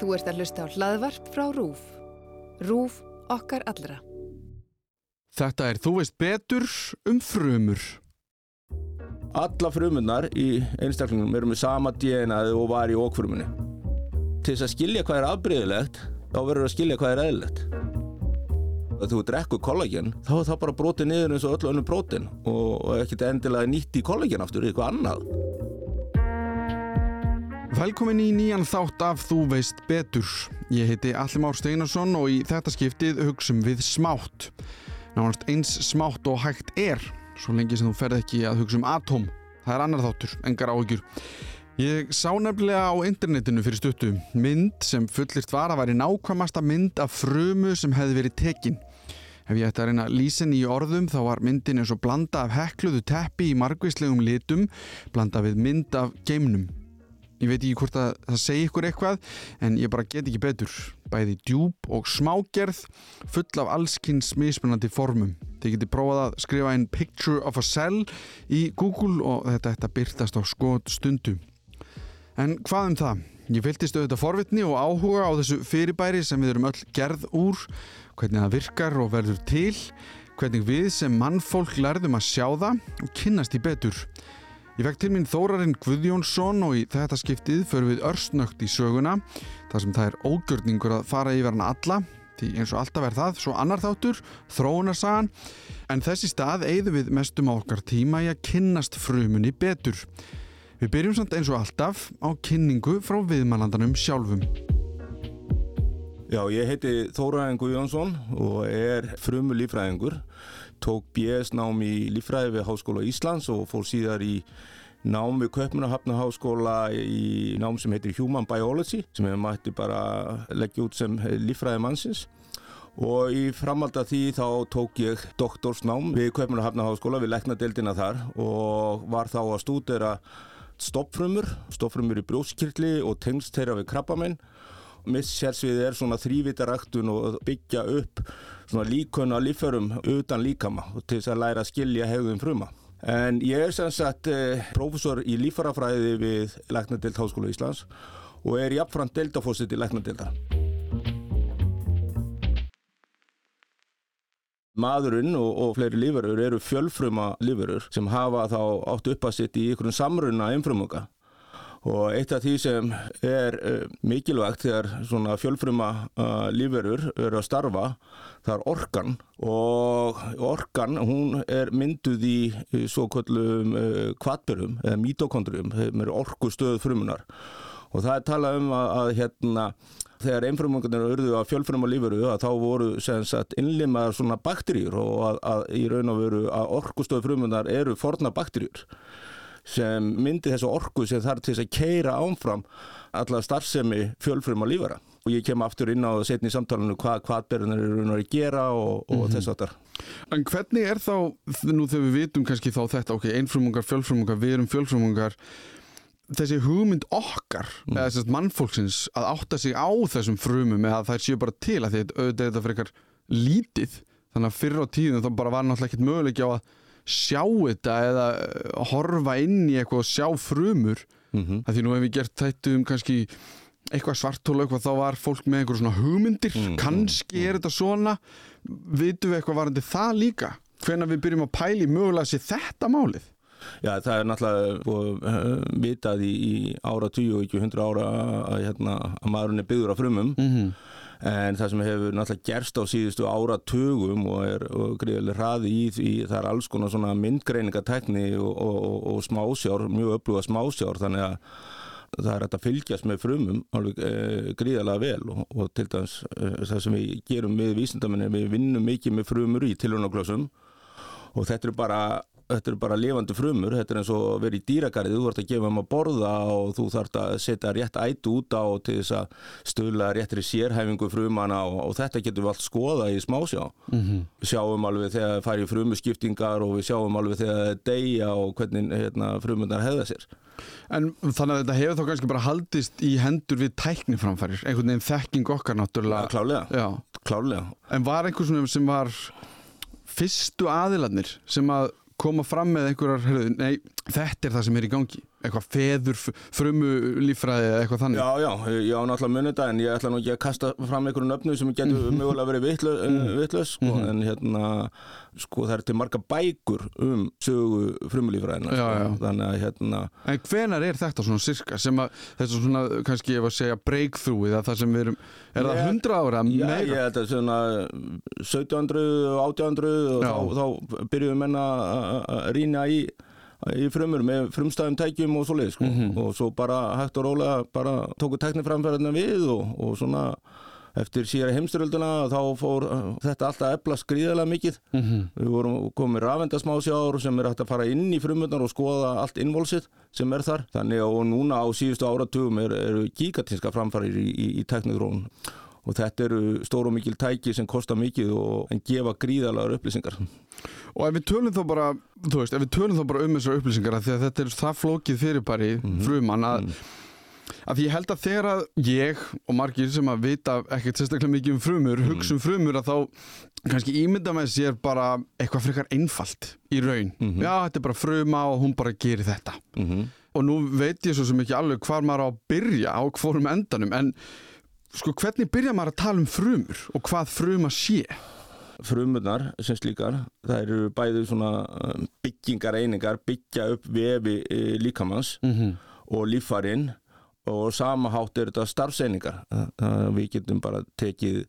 Þú ert að hlusta á hlaðvarp frá RÚF. RÚF okkar allra. Þetta er Þú veist betur um frumur. Alla frumunnar í einstaklingum eru með sama DNA og var í okkfrumunni. Til þess að skilja hvað er afbreyðilegt, þá verður að skilja hvað er eðlilegt. Þegar þú drekkur kollagen, þá er það bara brotið niður eins og öllu önnu brotin og ekkert endilega nýtt í kollagen aftur, eitthvað annað. Velkomin í nýjan þátt af Þú veist betur. Ég heiti Allimár Steinarsson og í þetta skiptið hugsum við smátt. Nánast eins smátt og hægt er, svo lengi sem þú ferð ekki að hugsa um atóm. Það er annar þáttur, engar áhugjur. Ég sá nefnilega á internetinu fyrir stuttu mynd sem fullirt var að væri nákvæmasta mynd af frumu sem hefði verið tekin. Ef ég ætti að reyna lísin í orðum þá var myndin eins og blanda af hekluðu teppi í margvíslegum litum, blanda við mynd af geimnum. Ég veit ekki hvort að það segi ykkur eitthvað en ég bara get ekki betur. Bæði djúb og smágerð full af allskynns mismunandi formum. Þið geti prófað að skrifa einn picture of a cell í Google og þetta ætti að byrtast á skot stundu. En hvað um það? Ég fylgist auðvitað forvitni og áhuga á þessu fyrirbæri sem við erum öll gerð úr, hvernig það virkar og verður til, hvernig við sem mannfólk lærðum að sjá það og kynnast í betur. Ég fekk til mín Þórarinn Guðjónsson og í þetta skiptið förum við örsnögt í söguna þar sem það er ógjörningur að fara yfir hana alla því eins og alltaf er það svo annar þáttur, þróunarsagan en þessi stað eigðu við mestum á okkar tíma í að kynnast frumunni betur. Við byrjum samt eins og alltaf á kynningu frá viðmælandanum sjálfum. Já, ég heiti Þóraðin Guðjónsson og er frumu lífræðingur. Tók BS nám í lífræði við Háskóla Íslands og fór síðar í nám við Köpmunahafna Háskóla í nám sem heitir Human Biology sem hefur mætti bara leggja út sem lífræði mannsins. Og í framhald af því þá tók ég doktorsnám við Köpmunahafna Háskóla við leknadeildina þar og var þá að stúdera stoppfrumur, stoppfrumur í brjóskirkli og tengst þeirra við krabbamenn Missérsvið er svona þrývitaræktun og byggja upp svona líkunna líförum utan líkama til þess að læra að skilja hegðum fruma. En ég er sem sagt eh, prófessor í lífarafræði við Læknadelt Háskóla Íslands og er jafnframt deltafósitt í Læknadelta. Maðurinn og, og fleiri lífurur eru fjölfruma lífurur sem hafa þá átt upp að sitt í einhverjum samrunna einfrumunga. Og eitt af því sem er uh, mikilvægt þegar svona fjölfruma uh, lífverur eru að starfa, það er orkan og orkan hún er mynduð í, svo kvöllum uh, kvatberum eða mitokondrium, þeim eru orkustöð frumunar. Og það er talað um að, að hérna, þegar einfrumungarnir auðvitað að fjölfruma lífveru að þá voru sagt, innlimaðar svona bakterjur og að, að í raun og veru að orkustöð frumunar eru forna bakterjur sem myndi þessu orku sem þarf til þess að keira ánfram alla starfsemi fjölfrum á lífara og ég kem aftur inn á setni samtalenu hvað hvaðberðunar eru að gera og, og mm -hmm. þess að það En hvernig er þá, nú þegar við vitum kannski þá þetta, ok, einfrumungar, fjölfrumungar við erum fjölfrumungar þessi hugmynd okkar mm. eða þess að mannfólksins að átta sig á þessum frumum eða það séu bara til að þetta auðvitað þetta frekar lítið þannig að fyrr á tíðum þá bara var náttúrulega ekkert möguleik á að sjá þetta eða eh, horfa inn í eitthvað og sjá frumur mm -hmm. því nú hefum við gert þetta um kannski eitthvað svartóla eitthvað þá var fólk með einhver svona hugmyndir. Mm -hmm. kannski er þetta svona. Vitum við eitthvað varandi það líka? Hvenna við byrjum að pæli mögulega að sé þetta málið? Já, það er náttúrulega uh, vitað í, í ára 20 og ekki 100 ára að, hérna, að maðurinn er byggður á frumum. Mm -hmm en það sem hefur náttúrulega gerst á síðustu áratugum og er greiðileg hraði í því það er alls konar svona myndgreiningatækni og, og, og smásjár, mjög öfluga smásjár þannig að það er að fylgjast með frumum alveg e, gríðalega vel og, og til dæmis e, það sem við gerum með vísindamenni, við vinnum mikið með frumur í tilhörnaklössum og þetta er bara þetta eru bara lifandi frumur, þetta er eins og verið í dýragarið, þú þarfst að gefa um að borða og þú þarfst að setja rétt ætu út á til þess að stöðla réttri sérhæfingu frumana og, og þetta getur við allt skoða í smásjá mm -hmm. við sjáum alveg þegar það fær í frumuskiptingar og við sjáum alveg þegar það er deyja og hvernig hérna, frumunar hefða sér En þannig að þetta hefur þá kannski bara haldist í hendur við tækniframfærir, einhvern veginn þekking okkar náttúrulega. Klálega, Já. klálega. En var einhvern sem var fyrstu aðiladnir sem að koma fram með einhverjar, nei, þetta er það sem er í gangi eitthvað feður frumu líffræði eða eitthvað þannig Já, já, ég á náttúrulega munið þetta en ég ætla nú ekki að kasta fram einhverju nöfnu sem getur mögulega verið mm. vitlaus sko, en hérna, sko það er til marga bækur um sögu frumulífræðina, sko, þannig að hérna, En hvenar er þetta svona sirka sem að þetta svona kannski ef að segja breakthrough eða það sem við erum, er það Ég- 100 ára já, meira? ég held að svona 1700 og 1800 og Já. þá, þá byrjuðum menn að að rýna í í frumur með frumstæðum tækjum og svoleið sko. Mhm. og svo bara hægt og rólega bara tóku tekniframferðina við og, og svona eftir síðara heimstyrölduna þá fór uh, þetta alltaf að efla skrýðalega mikið Mhm. við vorum komið rafendasmásjár sem er hægt að fara inn í frumurnar og skoða allt innvolsið sem er þar þannig og núna á síðustu áratugum er, eru gigatinska framfarir í, í, í teknidrón og þetta eru stór og mikil tæki sem kosta mikið og en gefa gríðalegar upplýsingar Og ef við tölum þá bara, þú veist, ef við tölum þá bara um þessar upplýsingar að þetta er það flókið fyrirbæri frumann að, að því ég held að þegar að ég og margir sem að vita ekkert sérstaklega mikið um frumur, hugsa um frumur að þá kannski ímynda með sér bara eitthvað frekar einfalt í raun. Já, þetta er bara fruma og hún bara gerir þetta. mm -hmm. Og nú veit ég svo sem ekki alveg hvar maður á að byrja á hvorum endanum, en sko hvernig byrja maður að tala um frumur og hvað fruma sé? Frumurnar sem slíkar það eru bæði svona um, byggingar einingar byggja upp vefi e, líkamanns Mm -hmm. og líffarinn og sama hátt er þetta starfseiningar. Við getum bara tekið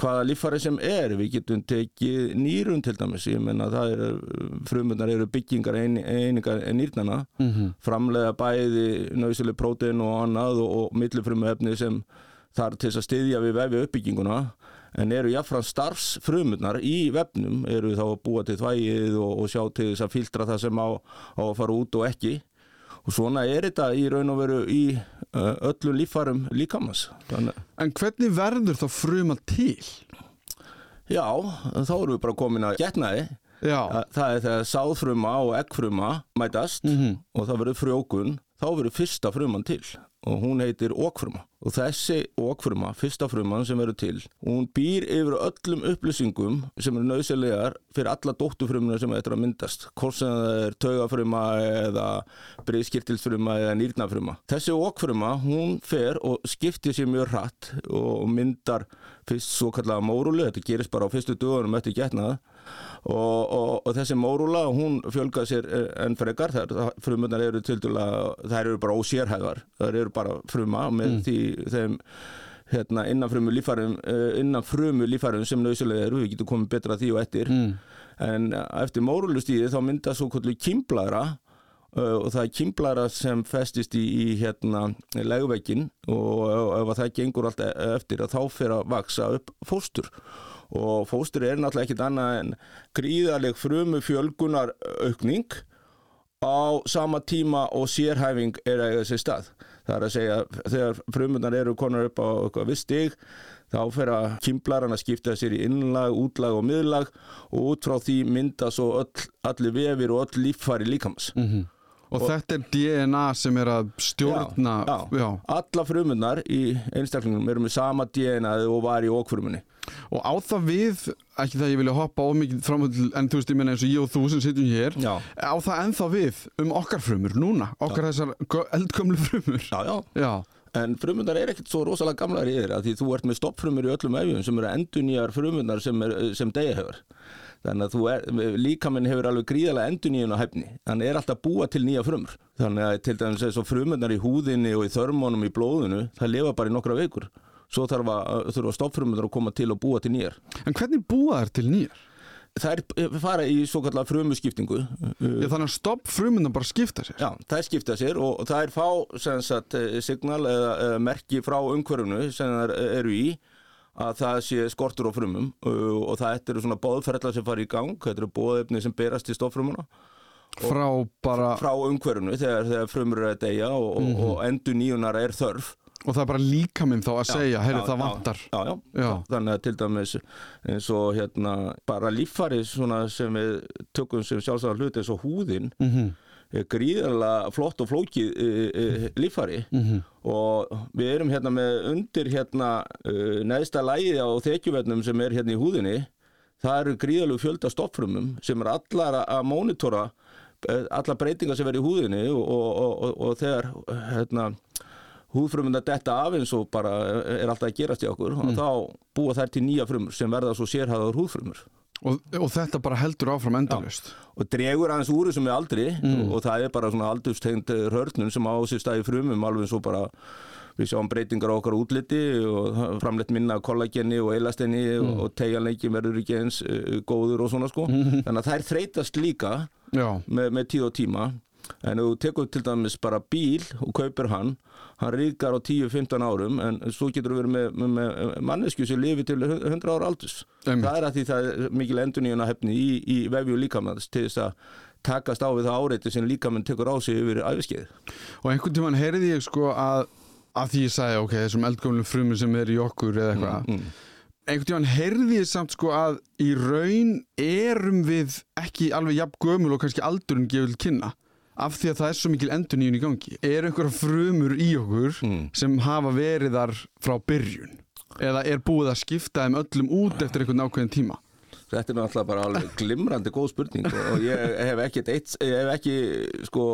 hvaða líffari sem er við getum tekið nýrun til dæmis. Ég menna það eru frumurnar eru byggingar ein, einingar nýrnana framlega bæði nöðsileg prótein og annað og, og millifrumu efni sem þar til að styðja við vefi uppbygginguna en eru jáfnfram starfsfrumurnar í vefnum eru þá að búa til þvægið og, og sjá til þess að filtra það sem á, á að fara út og ekki og svona er þetta í raun og veru í uh, öllum líffarum líkamans þannig En hvernig verður þá fruma til? Já, þá erum við bara komin að getnaði. Já, Þa- Það er þegar sáðfruma og eggfruma mætast Mhm. og það verður frjókun, þá verður fyrsta fruman til og hún heitir okfruma. Og þessi okfruma, fyrsta fruman sem verður til, hún býr yfir öllum upplýsingum sem eru nöðsynlegar fyrir alla dóttufrumuna sem þetta er að myndast. Hvort sem það er taugafruma eða breiðskirtilsfruma eða nýrnafruma. Þessi okfruma, hún fer og skiptir sér mjög hratt og myndar fyrst svo kallega mórúlu, þetta gerist bara á fyrstu dögunum eftir getnaða og, og, og þessi mórúla hún fjölgað sér eh, enn frekar. Þær frumurnar eru til dæla þær eru bara ósérhæðar, þær eru bara fruma með því þeim hérna, innan frumu lífærum innan frumu lífærum sem nöðsilega eru. Við getum komið betra því og eftir. Mm. en eftir mórulustíði þá myndast svo kvöldu kimblara uh, og það er kimblara sem festist í, í hérna legveikin og ef að það gengur allt e- eftir að þá fyrir að vaksa upp fóstur og fóstur er náttúrulega ekkit annað en gríðarleg frumu fjölgunar aukning á sama tíma og sérhæfing er að eiga sér stað. Það er að segja þegar frumunar eru konar upp á eitthvað viss stig þá fer að kimblaran að skipta sér í innlag, útlag og miðlag og út frá því mynda svo öll, allir vefir og öll líffari líkams. Mhm. Og, þetta er DNA sem er að stjórna Já, já. Alla frumunar í einstaklingum eru með sama DNA og var í okfrumunni. Og á það við, ekki það ég vilja hoppa ómikið fram en þú veist ég meina eins og ég og þú sem sitjum hér Já. á það ennþá við um okkar frumur núna, okkar þessar gö- eldgömlu frumur Já, já. Já, En frumunar er ekkert svo rosalega gamlar í þér að því þú ert með stoppfrumur í öllum efjum sem eru endurnýjar frumunar sem, er, sem degja hefur. Þannig að er, líkaminn hefur alveg gríðalega endurnýjun á hefni. Þannig er alltaf búa til nýja frumur. Þannig að til dæmis frumunar í húðinni og í þörmónum í blóðinu, það lifa bara í nokkra vikur. Svo þarf að, þurfa stoppfrumunar að koma til og búa til nýjar. en hvernig búa þær til nýjar? Það er fara í svo kallar frumuskiptingu. Já, þannig að stopp frumuna bara skipta sér Já, það skipta sér og það er fá sagt, eh, signal eða, eða merki frá umhverfunu sem það eru í að það sé skortur á frumum og það eru svona bóðferðlar sem fara í gang, þetta eru bóðefni sem berast til stofrumuna frá bara, frá umhverfunu þegar, þegar frumur eru að deyja og, mm og endur nýjunar er þörf og það er bara líka minn þá að segja, heyrðu já, það já, vantar já, já. Já. þannig að til dæmis eins og hérna bara líffari svona sem við tökum sem sjálfsagt hluti eins og húðin Mhm. er gríðarlega flott og flókið e, e, Mhm. og við erum hérna með undir hérna e, neðsta lægi á þekjuvernum sem er hérna í húðinni það eru gríðarlegu fjölda stoffrumum sem er allar að mónitora eh, alla breytingar sem verður í húðinni og, og, og, og þegar hérna, húðfrumunda detta af eins og bara er alltaf að gerast í okkur og þá búa þær til nýja frumur sem verða svo sérhæðar húðfrumur. Og, og þetta bara heldur áfram endalust. og dregur aðeins úr þessum með aldri og það er bara svona aldurstengt hörnun sem á sér stæði frumum alveg eins og bara við sjáum breytingar á okkar útliti og framleitt minna kollageni og eilastenni og tegjanleikin verður ekki eins uh, góður og svona sko. Þannig að þær þreytast líka með, með tíð og tíma en þú tekur til dæmis bara bíl og kaupir hann hann ríkar á 10-15 árum en svo getur þú verið með, með, með mannesku sem lifi til 100 ára aldurs Einmitt. það er að því það er mikil enduníuna hefni í, í vefju líkamanns til þess að takast á við það áreiti sem líkamann tekur á sig yfir æfiskeið og einhvern tímann heyrði ég sko að, að því ég sagði, ok, þessum eldgömlum frumum sem er í okkur eða eitthvað. mm. Einhvern tímann heyrði ég samt sko að í raun erum við ekki alveg jafn gömul og kannski aldurinn gefur til kynna. Af því að það er svo mikil endurníun í gangi. Er einhverja frumur í okkur Mm. sem hafa verið þar frá byrjun? Eða er búið að skipta þeim öllum út eftir einhvern ákveðin tíma? Þetta er náttúrulega bara alveg glimrandi góð spurning og ég hef ekki, eitt, ég hef ekki sko,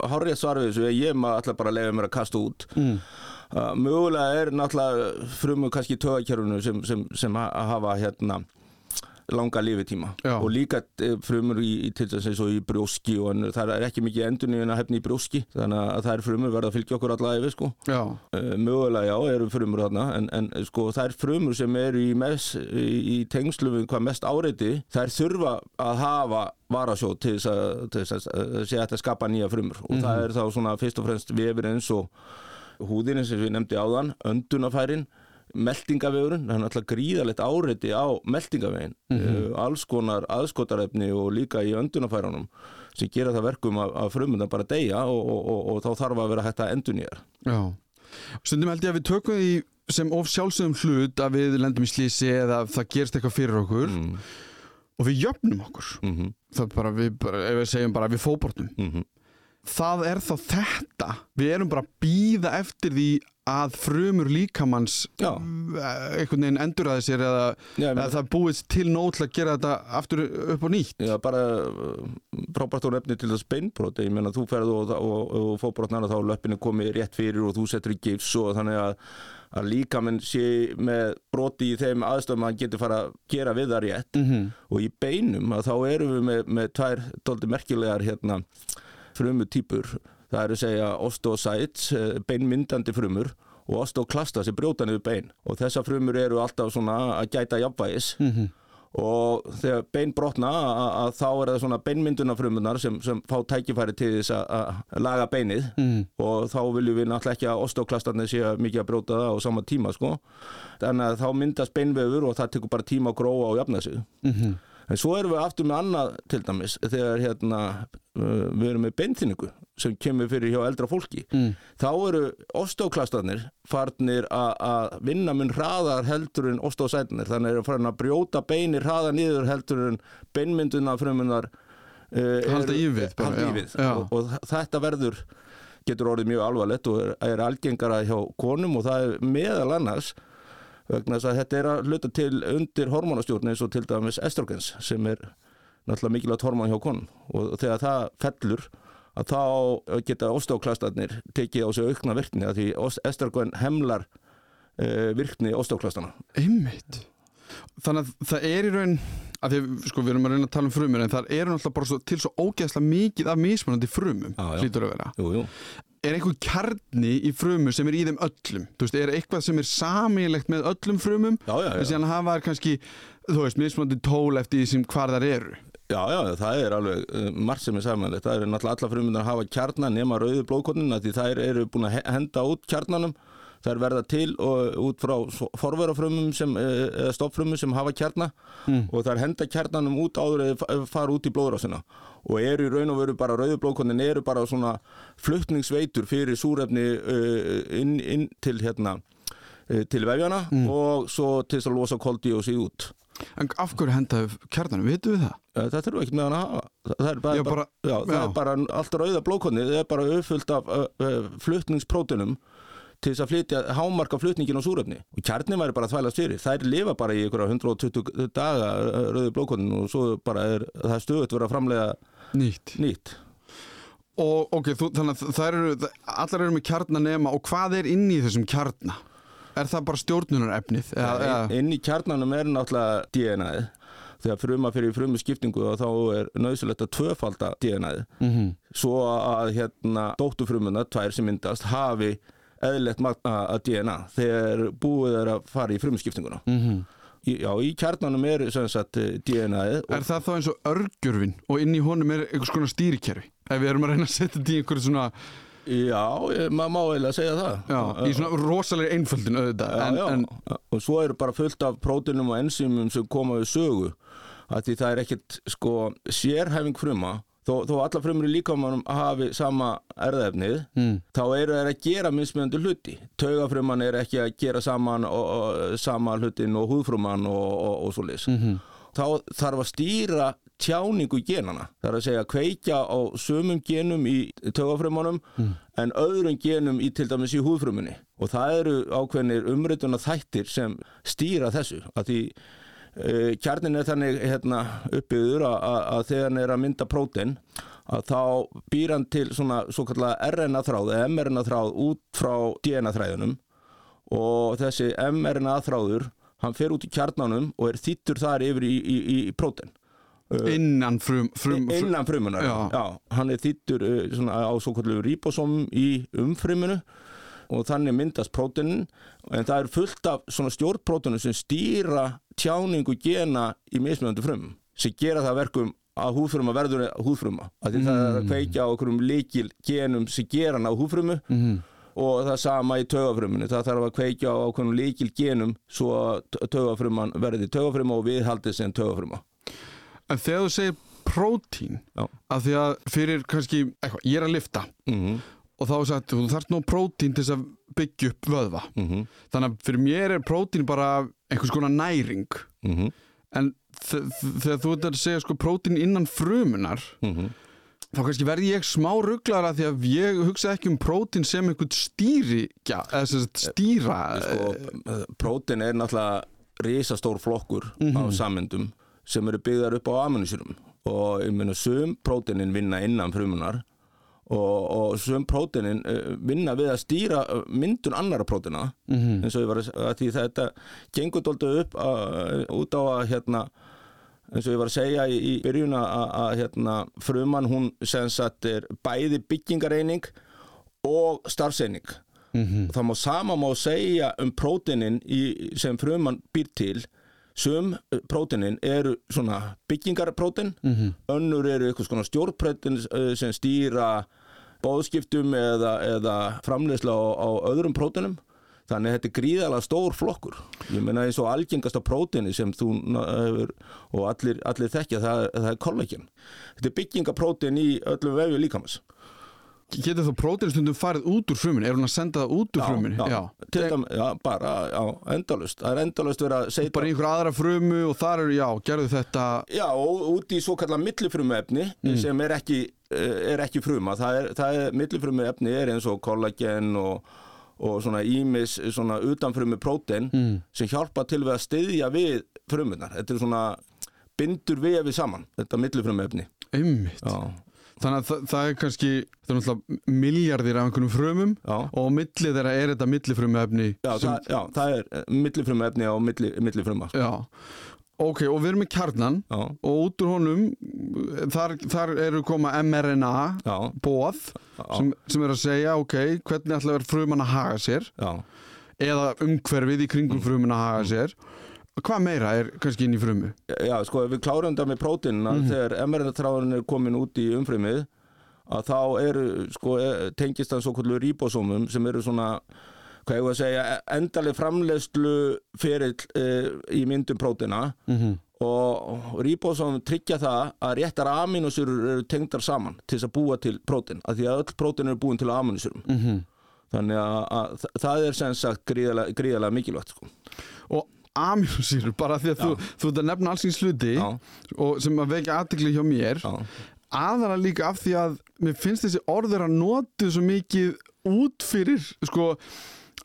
hárið svar við þessu ég maður alltaf bara að leiða mér að kasta út Mm. uh, mögulega er náttúrulega frumur kannski tögakjörunu sem, sem, sem ha- hafa hérna langa lifitíma Já. og líka eh, frumur í, í til þess að í brjóski og annað, það er ekki mikið endurniðin að hefni í brjóski þannig að það er frumur verða að fylgja okkur allavega yfir sko. Já, Uh, mögulega já, eru frumur þarna en, en sko það er frumur sem eru í, í, í tengslu við hvað mest áreiti þær þurfa að hafa varasjóð til þess að, til þess að uh, sé hægt að skapa nýja frumur. Og það er þá svona fyrst og fremst vefir eins og húðin sem við nefndi áðan, öndunafærin meldingavegurinn, það er náttúrulega gríðalegt áreiti á meldingavegin uh, alls konar aðskotarefni og líka í öndunafærunum sem gera það verkum að, að frumundar bara deyja og, og, og, og þá þarf að vera hægt að endurnýjar já. Stundum held ég að við tökum því sem of sjálfsögum hlut að við lendum í slísi eða það gerist eitthvað fyrir okkur mm. og við jöfnum okkur. Mm Það er bara, við, bara, ef við segjum bara við fótbortum. -hmm. Það er þá þetta við erum bara að býða eftir því að frumur líkamanns Já. eh, einhvern veginn enduraði sér eða, Já, eða það búið til nót að gera þetta aftur upp á nýtt Já, bara uh, frábært og nefni til þess beinbrot ég meina þú ferð og, og, og fóbrotnar þá er löppinu komið rétt fyrir og þú setur í gifs og þannig að, að líka menn sé með broti í þeim aðstöðum að hann getur fara að gera við það rétt mm -hmm. og í beinum að þá erum við með, með tvær doldi merkilegar hérna frumu típur það er að segja osteocytes, eh, beinmyndandi frumur og osteoklasta sem brjóta niður bein og þessar frumur eru alltaf svona að gæta jafnvægis og þegar bein brotna að, þá er það svona beinmyndunarfrumunar sem, sem fá tækifæri til þess að, laga beinið Mm. og þá viljum við náttúrulega ekki að osteoklastarnir sé mikið að brjóta það á sama tíma sko. þannig að þá myndast beinvefur og það tekur bara tíma að gróa og jafna sig Mhm. En svo erum við aftur með annað til dæmis þegar hérna uh, við erum með beinþynningu sem kemur fyrir hjá eldra fólki Mm. þá eru osteoklastarnir farnir að- að vinna mun hraðar heldur en osteosætnir þannig eru farin að brjóta beinir hraðar niður heldur en beinmynduna frumunar uh, Halda í við bara, halda í já, já. og, og þetta verður getur orðið mjög alvarlegt og er, er algengara hjá konum og það er meðal annars vegna þess að þetta er að hluta til undir hormonastjórn eins og til dæmis estrogens sem er náttúrulega mikilvægt hormon hjá konum. Og þegar það fellur að þá geta osteoklastarnir tekið á sig aukna virkni að því estrogen hemlar uh, virkni osteoklastana einmitt. Þannig að það er í raun að því, sko, við erum að reyna að tala um frumur en það eru náttúrulega bara svo, til svo ógeðslega mikið af mismunandi frumum, hlýtur að vera. Jú, jú. Er einhver kjarni í frumum sem er í þeim öllum þú veist, er eitthvað sem er samílegt með öllum frumum Já, já, en já. síðan hafa þær kannski þú veist, mismunandi tól eftir því sem hvar þær eru Já, já, það er alveg uh, margt sem er samanlegt. Það er náttúrulega alla frumunar að hafa kjarnan nema rauðu blóðkornina því þær eru búin að he- henda út kjarnanum. Þær verða til og út frá forverafrumum sem, uh, eða stoppfrumum sem hafa kjarna og þær henda kjarnanum út áður eða fa- fara út í blóðrásina og eru í raun og veru bara rauðu blóðkornin eru bara svona fluttningsveitur fyrir súrefni uh, inn, inn til hérna uh, til vefjana og svo til þess að losa koldíósið út. en af hverju hendaðu kjarnanum, vitum við það? Eh, Það þurfa ekki með hann að hafa. Það er bara, Já, bara- já, það já. er bara allt rauða blókonni, það er bara uppfullt af uh, uh, flutningsprótunum til þess að flytja, hámarka flutningin á súrefni. Og kjarnin væri bara að þvælast fyrir. Þær lifa bara í ykkur 120 daga rauðu blókonnin og svo bara er það stöðut verið að framlega Nýtt nýtt. Og ok, þú, þannig að það eru, allar eru með kjarnanema og hvað er inn í þessum kjarna? Er það bara stjórnunarefnið? Eða? inn í kjarnanum er náttúrulega DNA-ið þegar fruma fyrir frumu skiptingu og þá er nöðsulegt að tvöfalda DNA-ið Mhm. svo að hérna dóttufrumuna, tvær sem myndast, hafi eðlilegt magna að DNA þegar búið er að fara í frumuskiptinguna. Mhm. Í, já, í kjarnanum er sagt eh, DNA-ið Er það þá eins og örgjörfin og inn í honum er einhvers konar stýrikerfi? Ef við erum að reyna að setja þetta í einhverju svona, Já, maður má eiginlega segja það. já, í svona rosalega einföldin auðvitað. Já, en, já. en og svo eru bara fullt af prótinum og enzýmum sem koma við sögu að því það er ekkert sko sérhæfing fruma þó, þó alla frumur í líkamannum hafi sama erðefnið Mm. þá eru þeir að gera mismunandi hluti. Taugafruman er ekki að gera saman og, og, sama hlutin og húðfruman og, og, og svo leys Mhm. þá þarf að stýra tjáningu genana það er að segja kveikja á sömum genum í taugafrumanum en öðrum genum í til dæmis í húðfrumunni. Og það eru ákveðnir umrituna þættir sem stýra þessu. Að því kjarnin er þannig hérna, uppbyggður að, þegar hann er að mynda prótein að þá býr hann til svona svo kallega RNA þráð eða mRNA þráð út frá DNA þræðunum og þessi mRNA þráður hann fer út í kjarnanum og er þýttur þar yfir í, í, í, prótein. Innan frum, frum, frum innan frumunar Já. hann er þýttur svona, á svo kallu ribosóm í umfrumunu og þannig myndast próteinin. En það er fullt af svona stjórnpróteinu sem stýra tjáningu gena í mismunandi frum sem gera það að verkum að húðfruma verður húðfruma. Að því það er að kveikja á okkurum líkil genum sem gera hann á húðfrumu Mhm. og það sama í taugafruminu. Það þarf að kveikja á okkurum líkil genum svo að taugafruman verði taugafruma og viðhaldið sem taugafruma. En þegar þú segir prótín að því að fyrir kannski, eitthvað, ég er að lifta mm og þá er sagt, þú þarft nú prótín til að byggja upp vöðva. -hmm. þannig að fyrir mér er prótín bara einhvers konar næring. Mm en þ- þ- þegar þú ert að segja sko prótín innan frumunar -hmm. þá kannski verði ég smá rugglara því að ég hugsa ekki um prótín sem einhvern stýri ja, eða sem sagt stýra sko, prótin er náttúrulega risastór flokkur af sammyndum sem eru byggðar upp á aminosýrum og ég meina sum prótinin vinna innan frumunar og, og sum prótinin uh, vinna við að stýra uh, myndun annara prótina Mhm. eins og ég var að, að því þetta gengur dóldu upp uh, út á að hérna eins og ég var að segja í, í byrjun að, að hérna, fruman hún sem sagt er bæði byggingareining og starfseining Mhm. það má sama má segja um prótinin í, sem fruman býr til sum prótinin eru svona byggingarprótin Mhm. önnur eru eitthvað svona stjórnprótin eh, sem stýra bóðskiptum eða, eða framleiðsla á, á öðrum prótinum þannig að þetta er gríðalega stór flokkur. Ég meina eins og algengasta prótini sem þú hefur og allir, allir þekkja það, það er kollagen þetta er byggingaprótin í öllum vefju líkamans getur þá prótín stundum farið út úr frumunni? Er hún að senda það út úr frumunni? já, til dæmis, já, bara, já, endalust það er endalust verið að segja bara einhver aðra frumu og þar eru, já, gerðu þetta. Já, út í svo kallar millifrumuefni sem er ekki, eh, er ekki fruma. Það er, það er millifrumuefni er eins og kollagen og, og svona ímis svona utanfrumu prótein sem hjálpa til við að styðja við frumunar. Þetta er svona bindur við saman, þetta millifrumuefni. einmitt. Já, þannig að það, það er kannski er miljardir af einhvernum frumum já. og á milli þeirra er þetta millifrumu efni Já, það, já, það er millifrumuefni á milli, millifruma. já, ok, og við erum með kjarnan Já, og út úr honum þar, þar eru koma mRNA bóð sem, sem er að segja, ok, hvernig ætla að vera fruman að haga sér já. eða umhverfið í kringum frumun að haga sér hvað meira er kannski inn í frumu Já, sko, við klárum þetta með prótínina þegar mRNA-þráðurinn er komin út í umfrymið að þá eru, sko, e- tengist það svo kvöldu ribosómum sem eru svona hvað ég var að segja, endaleg framleiðslu ferill e, í myndum prótina mm -hmm. og ribosóm tryggja það að réttar aminosýrur eru tengdar saman til þess að búa til prótin, af því að öll prótin eru búin til aminosýrum Mhm. þannig að, að þa- það er sem sagt gríðalega mikilvægt sko. og aminosýrur, bara því að þú, þú ert að nefna alls íns hluti Já, og sem að vekja aðtekli hjá mér. Já, aðra líka af því að mér finnst þessi orður að notu svo mikið út fyrir sko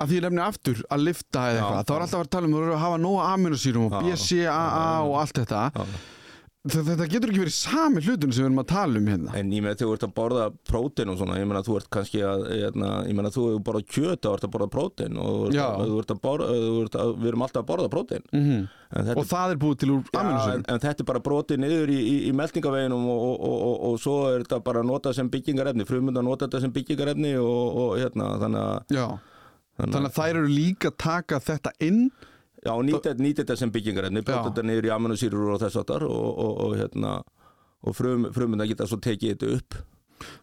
að því ég nefni aftur að lifta eða Já, eitthvað. Þá er já. alltaf að vera að tala um að hafa nóga aminosýrum og Já, BCAA já, já. og allt þetta. Já. þe- þetta getur ekki verið sami hlutun sem við erum að tala um hérna. En ég meina þegar þú ert að borða prótein og svona, ég meina þú ert kannski að, hérna, ég meina þú hefur borðað kjöt og ert að borða prótein og þú ert að, ert borða, ert við erum alltaf að borða prótein. mm þetta, og það er búið til úr já, en, en þetta er bara brotið niður í, í, í meltingaveginum og, og, og, og, og svo er þetta bara notað sem byggingarefni, frumund að nota þetta sem byggingarefni og, og hérna, þannig að, þannig að þær eru líka að taka þetta inn Já, nýta þetta sem byggingarefni, Já. brota þetta niður í aminosýrur og þess áttar og, og, og, hérna, og frum, frumund að geta svo tekið þetta upp.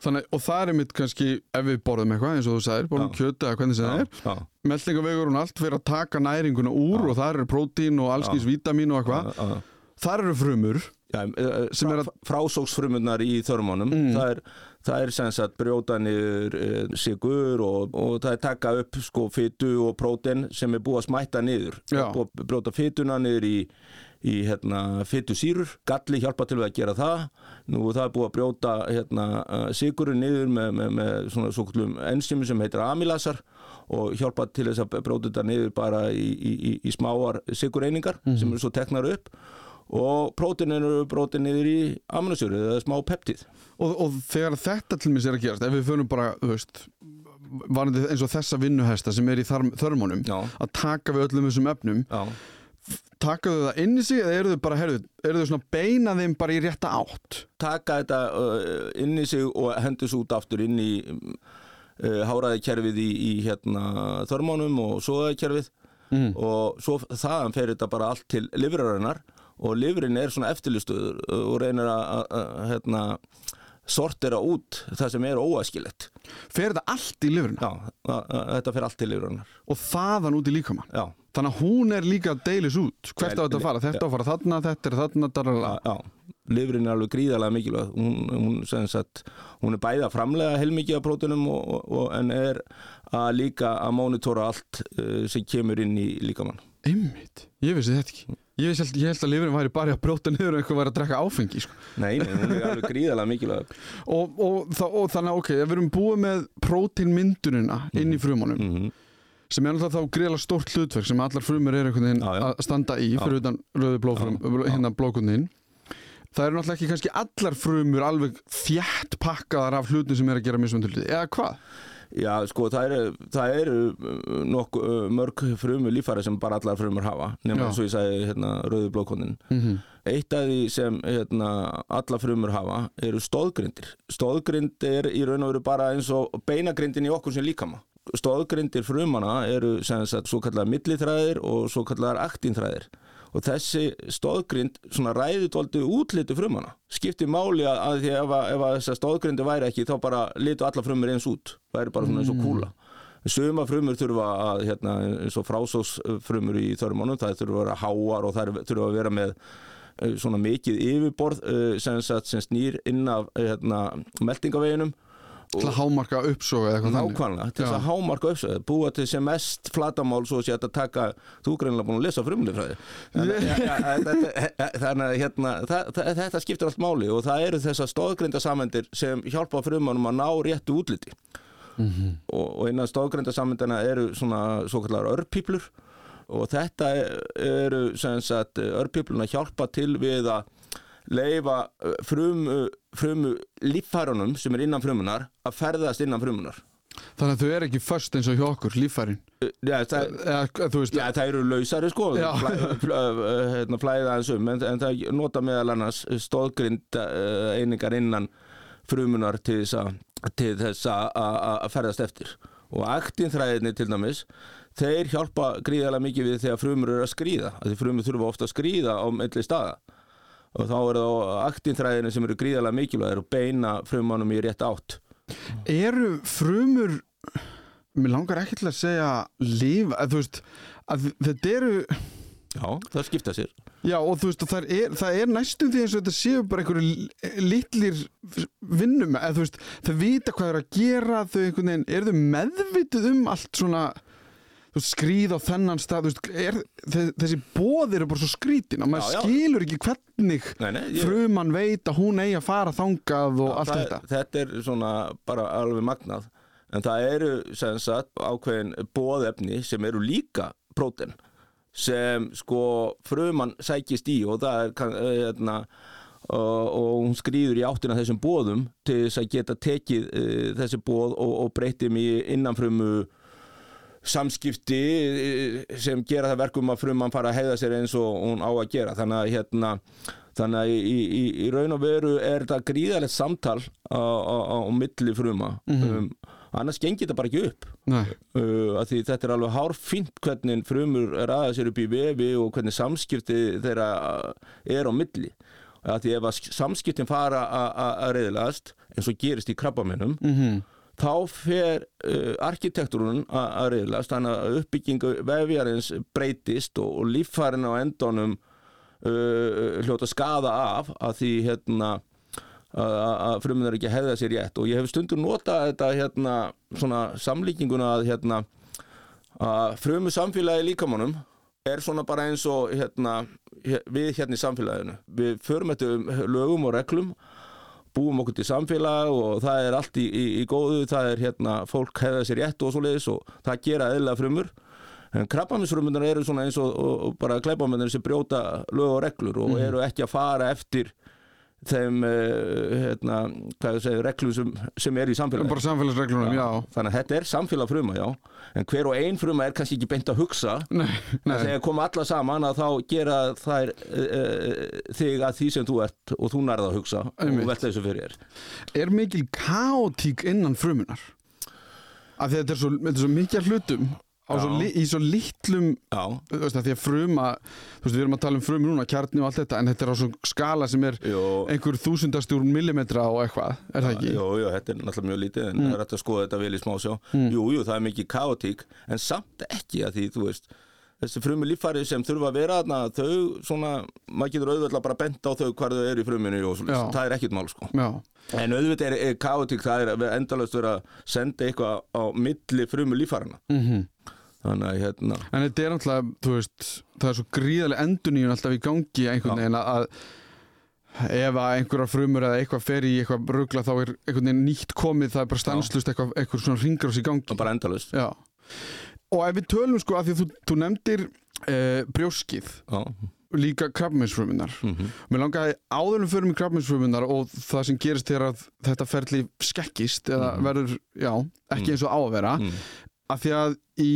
Þannig, og það er mitt kannski ef við borðum eitthvað eins og þú sagðir, borðum Já. kjöt eða hvernig sem það er, Já, meldingavegur og allt fyrir að taka næringuna úr og það eru prótín og allskins vítamín og eitthvað, já, já. þar eru frumur Já, eh, Sem er frá, frásóksfrumundnar í þörmónum Mm. það, er, það er sem sagt brjóta niður e, sigur og, og það er taka upp sko fytu og próten sem er búið að smætta niður. Brjóta fytuna niður í, í hérna, fytusýrur galli hjálpa til við að gera það. Nú það er búið að brjóta hérna, sigurinn niður með, með, með svona svoklum enzimi sem heitir amylasar og hjálpa til þess að brjóta þetta niður bara í, í, í, smáar sigureiningar sem eru svo teknar upp og prótin eru brotin niður í aminosjöru eða smá peptið og, og þegar þetta til mér er að gerast, ef við förum bara, þú veist, varandi eins og þessa vinnuhesta sem er í þörmónum, að taka við öllum þessum efnum, já, taka þau það inn í sig eða eru þau bara, herðu, eru þau svona að beina þeim bara í rétta átt? taka þetta uh, inn í sig og hendis út aftur inn í uh, háraði kerfið í, í hérna þörmónum og svoðaði kerfið Mm. og svo þaðan fer þetta bara allt til livrarinnar og livrin er svona eftirlistuður og reynir að, hérna, sortera út það sem er óæskilegt Fer þetta allt í lifurina já, þetta fer allt til livrarinnar og þaðan út í líkamann? já, Þannig að hún er líka að deilis út. Hvert á þetta að fara? Þetta á að fara þarna, þetta er þarna, darala. já. Lifrin er alveg gríðarlega mikilvæg hún, hún, sagt, hún er bæði að framlega heilmikið af prótunum en er að líka að mónitora allt uh, sem kemur inn í líkamann Einmitt. Ég vissi þetta ekki. Ég, vissi, ég held að lifurinn væri bara að brjóta niður og eitthvað væri að drekka áfengi. Sko. Nei, nei, hún er alveg gríðarlega mikilvæg Og, og, og þannig að ok, við erum búið með prótínmyndunina inn í frumunum mm -hmm. sem er náttúrulega þá greiðlega stórt hlutverk sem allar frumur eru einhvern veginn að standa í fyrir utan Já, já. hérna blókunnin það eru náttúrulega ekki kannski allar frumur alveg þjætt pakkaðar af hlutum sem er að gera mismunandi hluti, eða hvað? Já, sko, það eru, það eru uh, nokk uh, mörg frumur líffæri sem bara allar frumur hafa nema eins og ég sagði hérna, rauðu blóðkonin Mm -hmm. Eitt af því sem hérna, alla frumur hafa eru stóðgrindir. Stóðgrind er í raun og veru bara eins og beinagrindin í okkur sem líkama. Stóðgrindir frumana eru sem sagt svo kallar millithræðir og svo kallar aktínþræðir. Og þessi stóðgrind ræði tóldi útliti frumana. Skipti máli að, að því ef, að- ef að þessa stóðgrindi væri ekki þá bara litu alla frumur eins út. Væri bara svona eins og kúla. Suma frumur þurfa að, hérna, eins og frásósfrumur í þörmónum, það þurfa að vera háar og það þurfa að vera með eh, svona mikið yfirborð eh, sem, sem snýr inn af hérna, meldingaveginum til að hámarka uppsoga eða eitthvað þannig. Nákvæmlega, til að hámarka uppsöðu búa til sem mest flatamál svo sé þetta taka, þú greinlega búin að lesa frumlifræði þannig að hérna, þetta skiptir allt máli og það eru þessar stóðgrindasamöndir sem hjálpa frumanum að ná réttu útliti. Mhm. og, og innan stóðgrindasamöndina eru svona svo kallar örpíplur og þetta eru sem sagt örpípluna hjálpa til við að leifa frumu, frumu líffærunum sem er innan frumunar að ferðast innan frumunar þannig að þau eru ekki först eins og hjá okkur, líffærin. Já, það, eða veist, Já, það eru lausari sko. Hérna, flæða aðeins um. En, en það nota meðal annars stóðgrind einingar innan frumunar til þess að til þess að- að að ferðast eftir. Og aktinþræðinni til dæmis þeir hjálpa gríðarlega mikið við þegar frumur eru að skrýða því frumur þurfa ofta að skrýða á milli staða og þá er það aktinþræðinni sem eru gríðarlega mikilvægir og beina frumanum í rétt átt. Eru frumur mér langar ekki til að segja líf, að þú veist að þetta eru, Já, það skipta sér. Já og þú veist og það er, það er næstum því eins og þetta séu bara einhverju litlir vinnum, eða þú veist, þau vita hvað er að gera þau einhvern veginn, eru þau meðvituð um allt svona þú skrýð á þennan stað, veist, er, þe- þessi bóð eru bara svo skrítin og maður Já, já. skilur ekki hvernig Nei, nei, ég- fruman veit að hún eigi að fara þangað og allt það, þetta þetta er svona bara alveg magnað en það eru sagt ákveðin bóðefni sem eru líka próten sem sko fruman sækist í og það er eh, hérna, og, og hún skrýður í áttina þessum bóðum til þess að geta tekið uh, þessi bóð og, og breytið mér innanfrumu samskipti eh, sem gera það verkum að fruman fara að heiða sér eins og hún á að gera. Þannig að hérna þannig að í, í, í raun og veru er þetta gríðalegt samtal á, á, á milli fruma. Um, annars gengir þetta bara ekki upp. Uh, því þetta er alveg hárfínt hvernig frumur ræða sér upp í vefi og hvernig samskipti þeirra uh, er á milli. Að því ef að samskiptin fara að- reyðilegast eins og gerist í krabbamennum mhm, þá fer uh, arkitektúrun að reyðilegast þannig að uppbyggingu vefjarins breytist og, og líffærin á endunum uh, hljóta skada af að því hérna að að frumin er ekki hefða sér rétt. Og ég hef stundur notað þetta hérna svona samlíkinguna að hérna að frumu samfélagi líkamannum er svona bara eins og hérna við hérna í samfélaginu. Við förum þetta lögum og reglum búum okkur til samfélag og það er allt í, í, í góðu, það er hérna fólk hefða sér rétt og svo leiðis og það gera eðla frumur. En krabbaminsfrumunar eru svona eins og, og, og bara kleipamennir sem brjóta lög og reglur og eru ekki að fara eftir þeim uh, hérna, segja, reglum sem, sem er í samfélagi bara samfélagsreglunum, já, þannig að þetta er samfélag fruma, já. En hver og ein fruma er kannski ekki beint að hugsa. Nei, en nei, þegar koma alla saman að þá gera þær uh, þig að því sem þú ert og þú nærða að hugsa Einmitt. og velta þessu fyrir þér. Er mikil kaotík innan frumunar af því að þetta er svo, svo mikið af hlutum svo, í svo litlum veist, því að fruma þú veist, við erum að tala um frum núna, kjarni og allt þetta en þetta er á svo skala sem er Jó, einhver þúsundastjúr millimetra og eitthvað er það ekki? Jú, jú, þetta er náttúrulega mjög lítið en það er hægt að skoða þetta vel í smásjá Jú, jú, það er mikið kaotík en samt ekki að því, þú veist þessi frumu líffæri sem þurfa að vera þarna þau svona, maður getur auðvitað bara bent á þau hvar þau eru í fruminu og svo, Já. það er ekkert mál sko. Já, en auðvitað er, er kaotík, það er endalaust vera að senda eitthvað á milli frumu líffærina mhm þannig að hérna. En þetta er náttúrulega, þú veist, það er svo gríðarlega enduníun alltaf í gangi einhvern veginn að ef að einhverjar frumur eða eitthvað fer í eitthvað rugla þá er einhvern veginn nýtt komið, það er bara stanslust eitthvað, eitthvað svona ringrás í gangi. er bara endalaust. Já. Og ef við tölum sko að því að þú, þú nefndir uh, brjóskið, Já, líka krabbmeinsfrumunar. mhm, Mér langaði áðurum fyrir mig krabbmeinsfrumunar og það sem gerist þegar að þetta ferli skekkist eða verður, já, ekki eins og á að vera, mhm, af því að í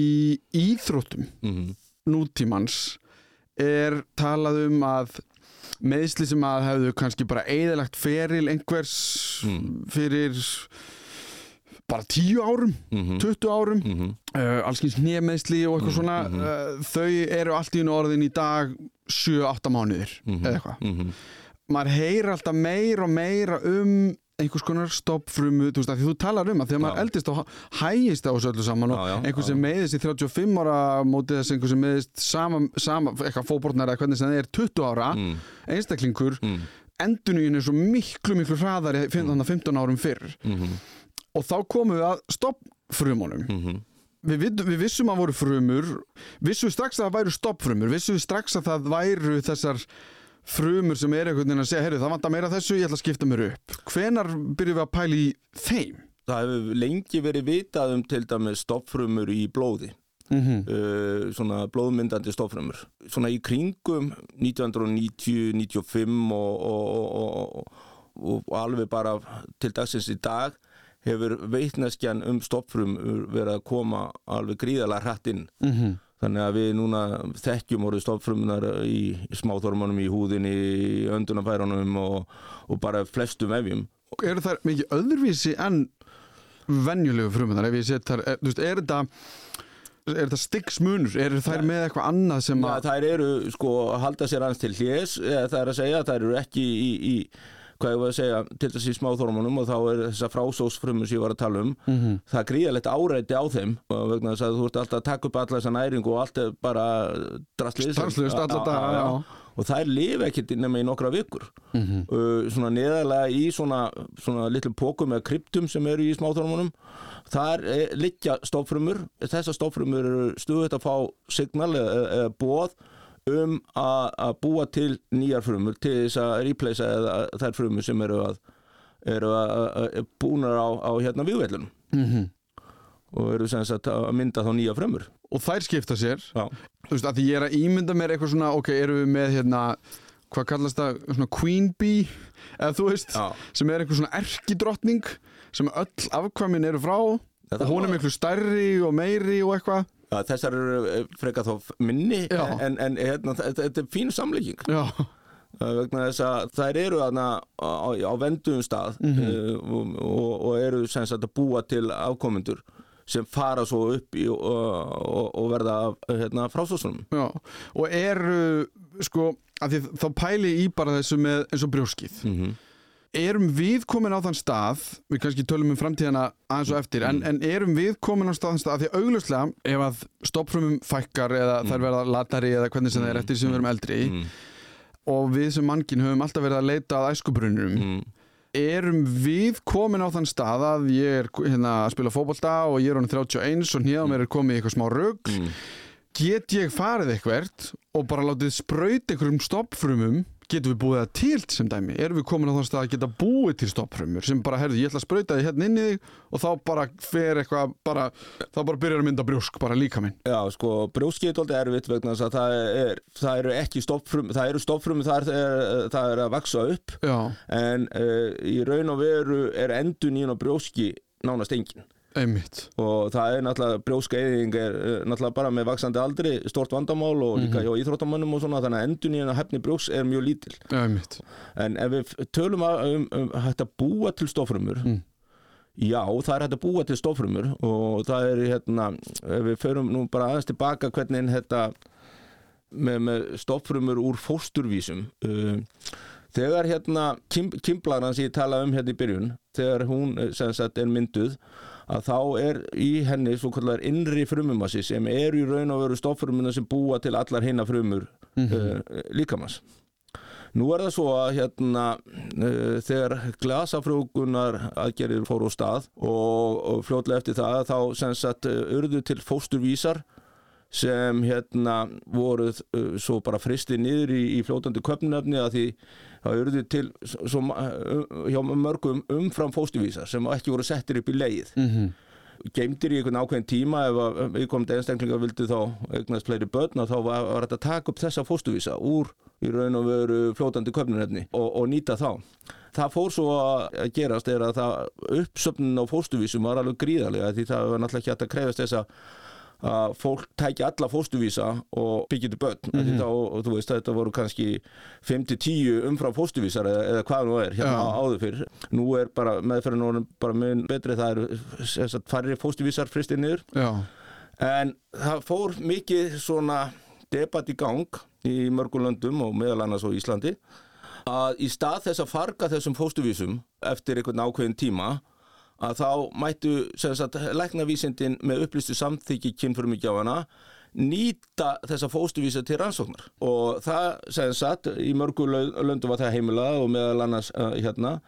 íþróttum mhm, nútímans er talað um að meðsli sem að hefðu kannski bara eðalagt feril einhvers Mm. fyrir bara tíu árum, mhm, 20 árum mhm, uh, allskins nýjameðsli og eitthvað Mm, svona mhm. uh, þau eru allt í orðin í dag 7-8 mánuðir mhm, eða eitthvað. Mhm, maður heyrir alltaf meira og meira um einhvers konar stoppfrumu þú veist að því þú talar um að þegar maður Já. eldist þá hægist á þessu öllu saman og Já, já, einhver já. sem meiðist í 35 ára mótið þess einhver sem meiðist sama, sama eitthvað fótbortnar eða hvernig sem það er 20 ára mm, einstaklingur mm, enduníun er svo miklu miklu hraðari 15, 15 árum fyrr. Mhm, og þá komum við að stoppfrumunum við, við, við vissum að voru frumur vissum við strax að það væru stoppfrumur vissum við strax að það væru þessar frumur sem er einhvern veginn að segja heyrðu það vantar meira þessu, ég ætla að skipta mér upp hvenar byrjum við að pæla í þeim? Það hefur lengi verið vitað um til dæmis stoffrumur í blóði, Mm -hmm. uh, svona blóðmyndandi stoffrumur. Svona í kringum 1990, 95 og, og, og, og, og alveg bara til dagsins í dag hefur veitneskjan um stoffrumur verið að koma alveg gríðalega hratt inn. Mhm. Þannig að við núna þekkjum orðið stoffrumunar í, smáþormunum, í húðinni, í öndunafærunum og, og bara flestum vefjum. eru þær mikið öðruvísi en venjulegu frumunar þar, er, þú veist, er þetta þetta styggsmunur, eru þær með eitthvað annað sem að þær eru sko að halda sér aðeins til hljés eða það er að segja, þær eru ekki í, í hvað ég var að segja, til þess í smáþormunum og þá er þessa frásósfrumur sem ég var að tala um Mhm. það er gríðalegt áreiti á þeim og vegna þess að þú ert alltaf að taka upp alla þessa næringu og allt er bara drastlið og þær lifa ekkert nema í nokkra vikur Mhm. uh, svona neðarlega í svona, svona litlum pókum eða kryptum sem eru í smáþormunum þar er, liggja stofrumur þessar stofrumur eru stuðið að fá signal eða, eða bóð um að búa til nýjar frumur til þess að replacea þær frumur sem eru að eru að, búnar á, á hérna vývellunum Mhm. og eru sem sagt að mynda þá nýja frumur. Og þær skipta sér. Já, þú veist, að því ég er að ímynda mér eitthvað svona, ok, erum við með hérna hvað kallast það, svona queen bee eða þú veist, Já. sem er einhver svona erkidrottning sem öll afkvæmin eru frá. Þetta og hún er miklu stærri og meiri og eitthvað þessar eru frekar þá minni Já. en, en hérna, þetta, þetta er fín samlíking. Já, Uh, vegna þess að þær eru þarna á, á vendum stað uh, og, og, og eru sem sagt að búa til afkomendur sem fara svo upp í, og, og, og verða hérna, frásósunum og eru sko, þá pæli ég í bara þessu með eins og brjóskið. Mm -hmm. Erum við komin á þann stað við kannski tölum um framtíðina aðeins og eftir en, en erum við komin á þann stað að því augljóslega ef að stoppfrumum fækkar eða þær verða latari eða hvernig sem það er eftir sem við erum eldri mm. og við sem mannkinn höfum alltaf verið að leita að æskubrunum Mm. erum við komin á þann stað að ég er hérna, að spila fótbolta og ég er honum 31 og nýða mér er komið í eitthvað smá rugg Mm. get ég farið eitthvert og bara látið spraut einhverjum stoppfrumum getum við búið það til sem dæmi? Erum við komin á þann stað að geta búið til stoppfrumur sem bara, herðu, ég ætla að sprauta því hérna inn í þig og þá bara fer eitthvað bara, þá bara byrjar að mynda brjósk bara líka minn Já, sko, brjóskið er dálítið erfitt vegna þess að það, er, það eru ekki stoppfrum það eru stoppfrum, það er, það er að vaksa upp. Já, en uh, í raun og veru er endun í á brjóski nánast engin einmitt. Og það er náttúrulega brjóskeiðing er uh, náttúrulega bara með vaksandi aldri stort vandamál og líka hjá íþróttamönnum og svona þannig að endun í hefni brjóks er mjög lítil. Einmitt, en ef við tölum að- um, um hægt að búa til stofrumur Mm. já, það er hægt að búa til stofrumur og það er hérna ef við förum nú bara aðeins tilbaka hvernig þetta með, með stofrumur úr fósturvísum uh, þegar hérna kim, kimblaran sem ég talaði um hérna í byrjun þegar hún eh, sem sagt er mynduð að þá er í henni svo kallar innri frumumassi sem er í raun og veru stofrumuna sem búa til allar hinna frumur uh, líkamans. Nú er það svo að hérna uh, þegar glasafrjókunar aðgerir fóru á stað og, og fljótlega eftir það þá sem sagt uh, urðu til fósturvísar sem hérna voruð uh, svo bara fristi niður í, í fljótandi köpnöfni að því það urðu til svo, uh, hjá mörgum umfram fósturvísar sem ekki voru settir upp í leið mm -hmm. geimdir í einhvern ákveðin tíma ef að viðkomandi einstaklingar vildi þá eignast fleiri börn og þá var, var þetta að taka upp þessa fóstuvísa úr í raun og veru fljótandi köpnunefni og, og nýta þá. Það fór svo að gerast er að það uppsöfnun á fóstuvísum var alveg gríðarlega því það var náttúrulega ekki að krefast þess að að fólk tæki alla fóstuvísa og byggjiti börn mm -hmm. þá, og þú veist þetta voru kannski 5-10 umfram fóstuvísar eða, eða hvað nú er hérna Já. áður fyrr nú er bara meðferðin orðin bara mun betri það sagt, færri fóstuvísar fristir niður já, en það fór mikið svona debatt í gang í mörgum löndum og meðal annars á Íslandi að í stað þess að farga þessum fóstuvísum eftir einhvern ákveðin tíma að þá mættu sagt læknavísindin með upplýstu samþykki kynfrumugjáfana nýta þessa fóstuvísa til rannsóknar og það sem sagt í mörgum löndum var það heimilað og meðal annars uh, hérna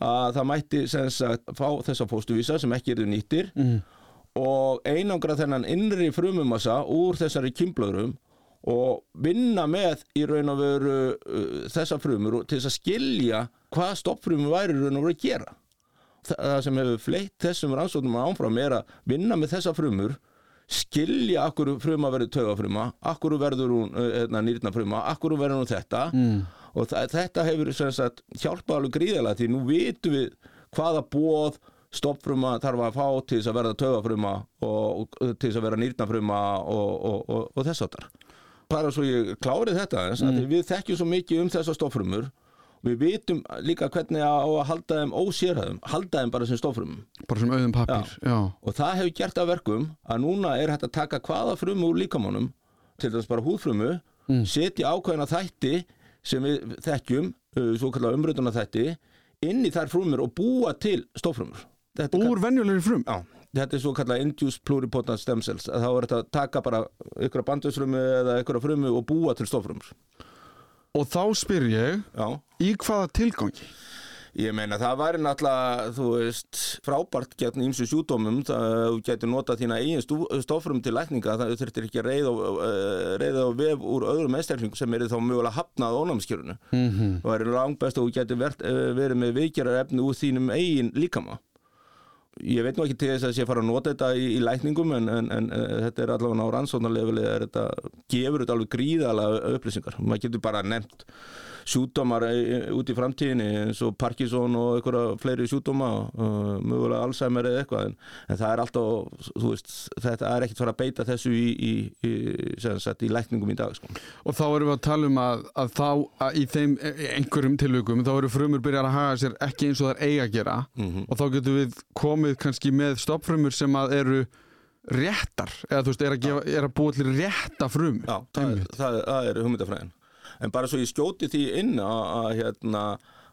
að það mætti sem sagt fá þessa fóstuvísa sem ekki eru nýttir mm. og einangra þennan innri frumumassa úr þessari kymblöðrum og vinna með í raun og veru uh, þessa frumur til þess að skilja hvað stoppfrumur væri raun og veru að gera. Þa- Það sem hefur fleitt þessum rannsóknum áfram er að vinna með þessa frumur skilja akkur fruma verður taugafruma, akkur verður hún uh, hérna, nýrnafruma, akkur verður hún þetta Mm. og þetta hefur sagt, hjálpað alveg gríðalega því nú vitum við hvaða bóð stoppfruma þarf að fá til þess að verða taugafruma og, til þess að vera nýrnafruma og, og, og, og þess áttar. Bara svo ég klárið þetta mm. við þekkjum svo mikið um þessar stoffrumur við vitum líka hvernig á að halda þeim ósérhæðum, halda þeim bara sem stoffrumum bara sem auðum pappir já. og það hefur gert að verkum að núna er hægt að taka hvaða frumu úr líkamannum til þess bara húðfrumu setja ákveðina þætti sem við þekkjum svo kallar umrönduna þætti inn í þær frumur og búa til stofrumur þetta, úr venjulegri frum? Já, þetta er svo kallar induced pluripotent stem cells. Þá er þetta að taka bara ykkur bandusfrumu eða ykkur frumu og búa til stofrumur og þá spyr ég já í hvaða tilgangi Ég meina það væri náttúrulega, þú veist, frábært gegn ímsu sjúdómum, þú getur notað þína eigin stofrum til lækninga, það þurftir ekki á, uh, reyða á vef úr öðrum einstakling sem eru þá mögulega hafnað ónámskjörunu. mm -hmm. Það væri langt best að þú getur uh, verið með veikjarar efni úr þínum eigin líkama. Ég veit nú ekki til þess að að fara að nota þetta í, í lækningum en, en, en uh, þetta er allavega á rannsóknarlefili, þetta gefur þetta alveg gríðalega upplýsingar. Maður getur bara nefnt sjúdómar í- út í framtíðinni eins og Parkinson og einhverja fleiri sjúdóma uh, mögulega Alzheimer eða eitthvað en, en það er alltaf, þú veist þetta er ekkert fara að beita þessu í, í, í, í lækningum í dag sko. Og þá erum við að tala um að, að þá að í þeim e- einhverjum tilvikum þá eru frumur byrjar að haga sér ekki eins og það er eiga að gera mm og þá getum við komið kannski með stoppfrumur sem að eru réttar eða þú veist, er að, gefa, er að búa til rétta frum Já, það, er- er- er hugmyndafræðin en bara svo ég skjóti því inn að, hérna,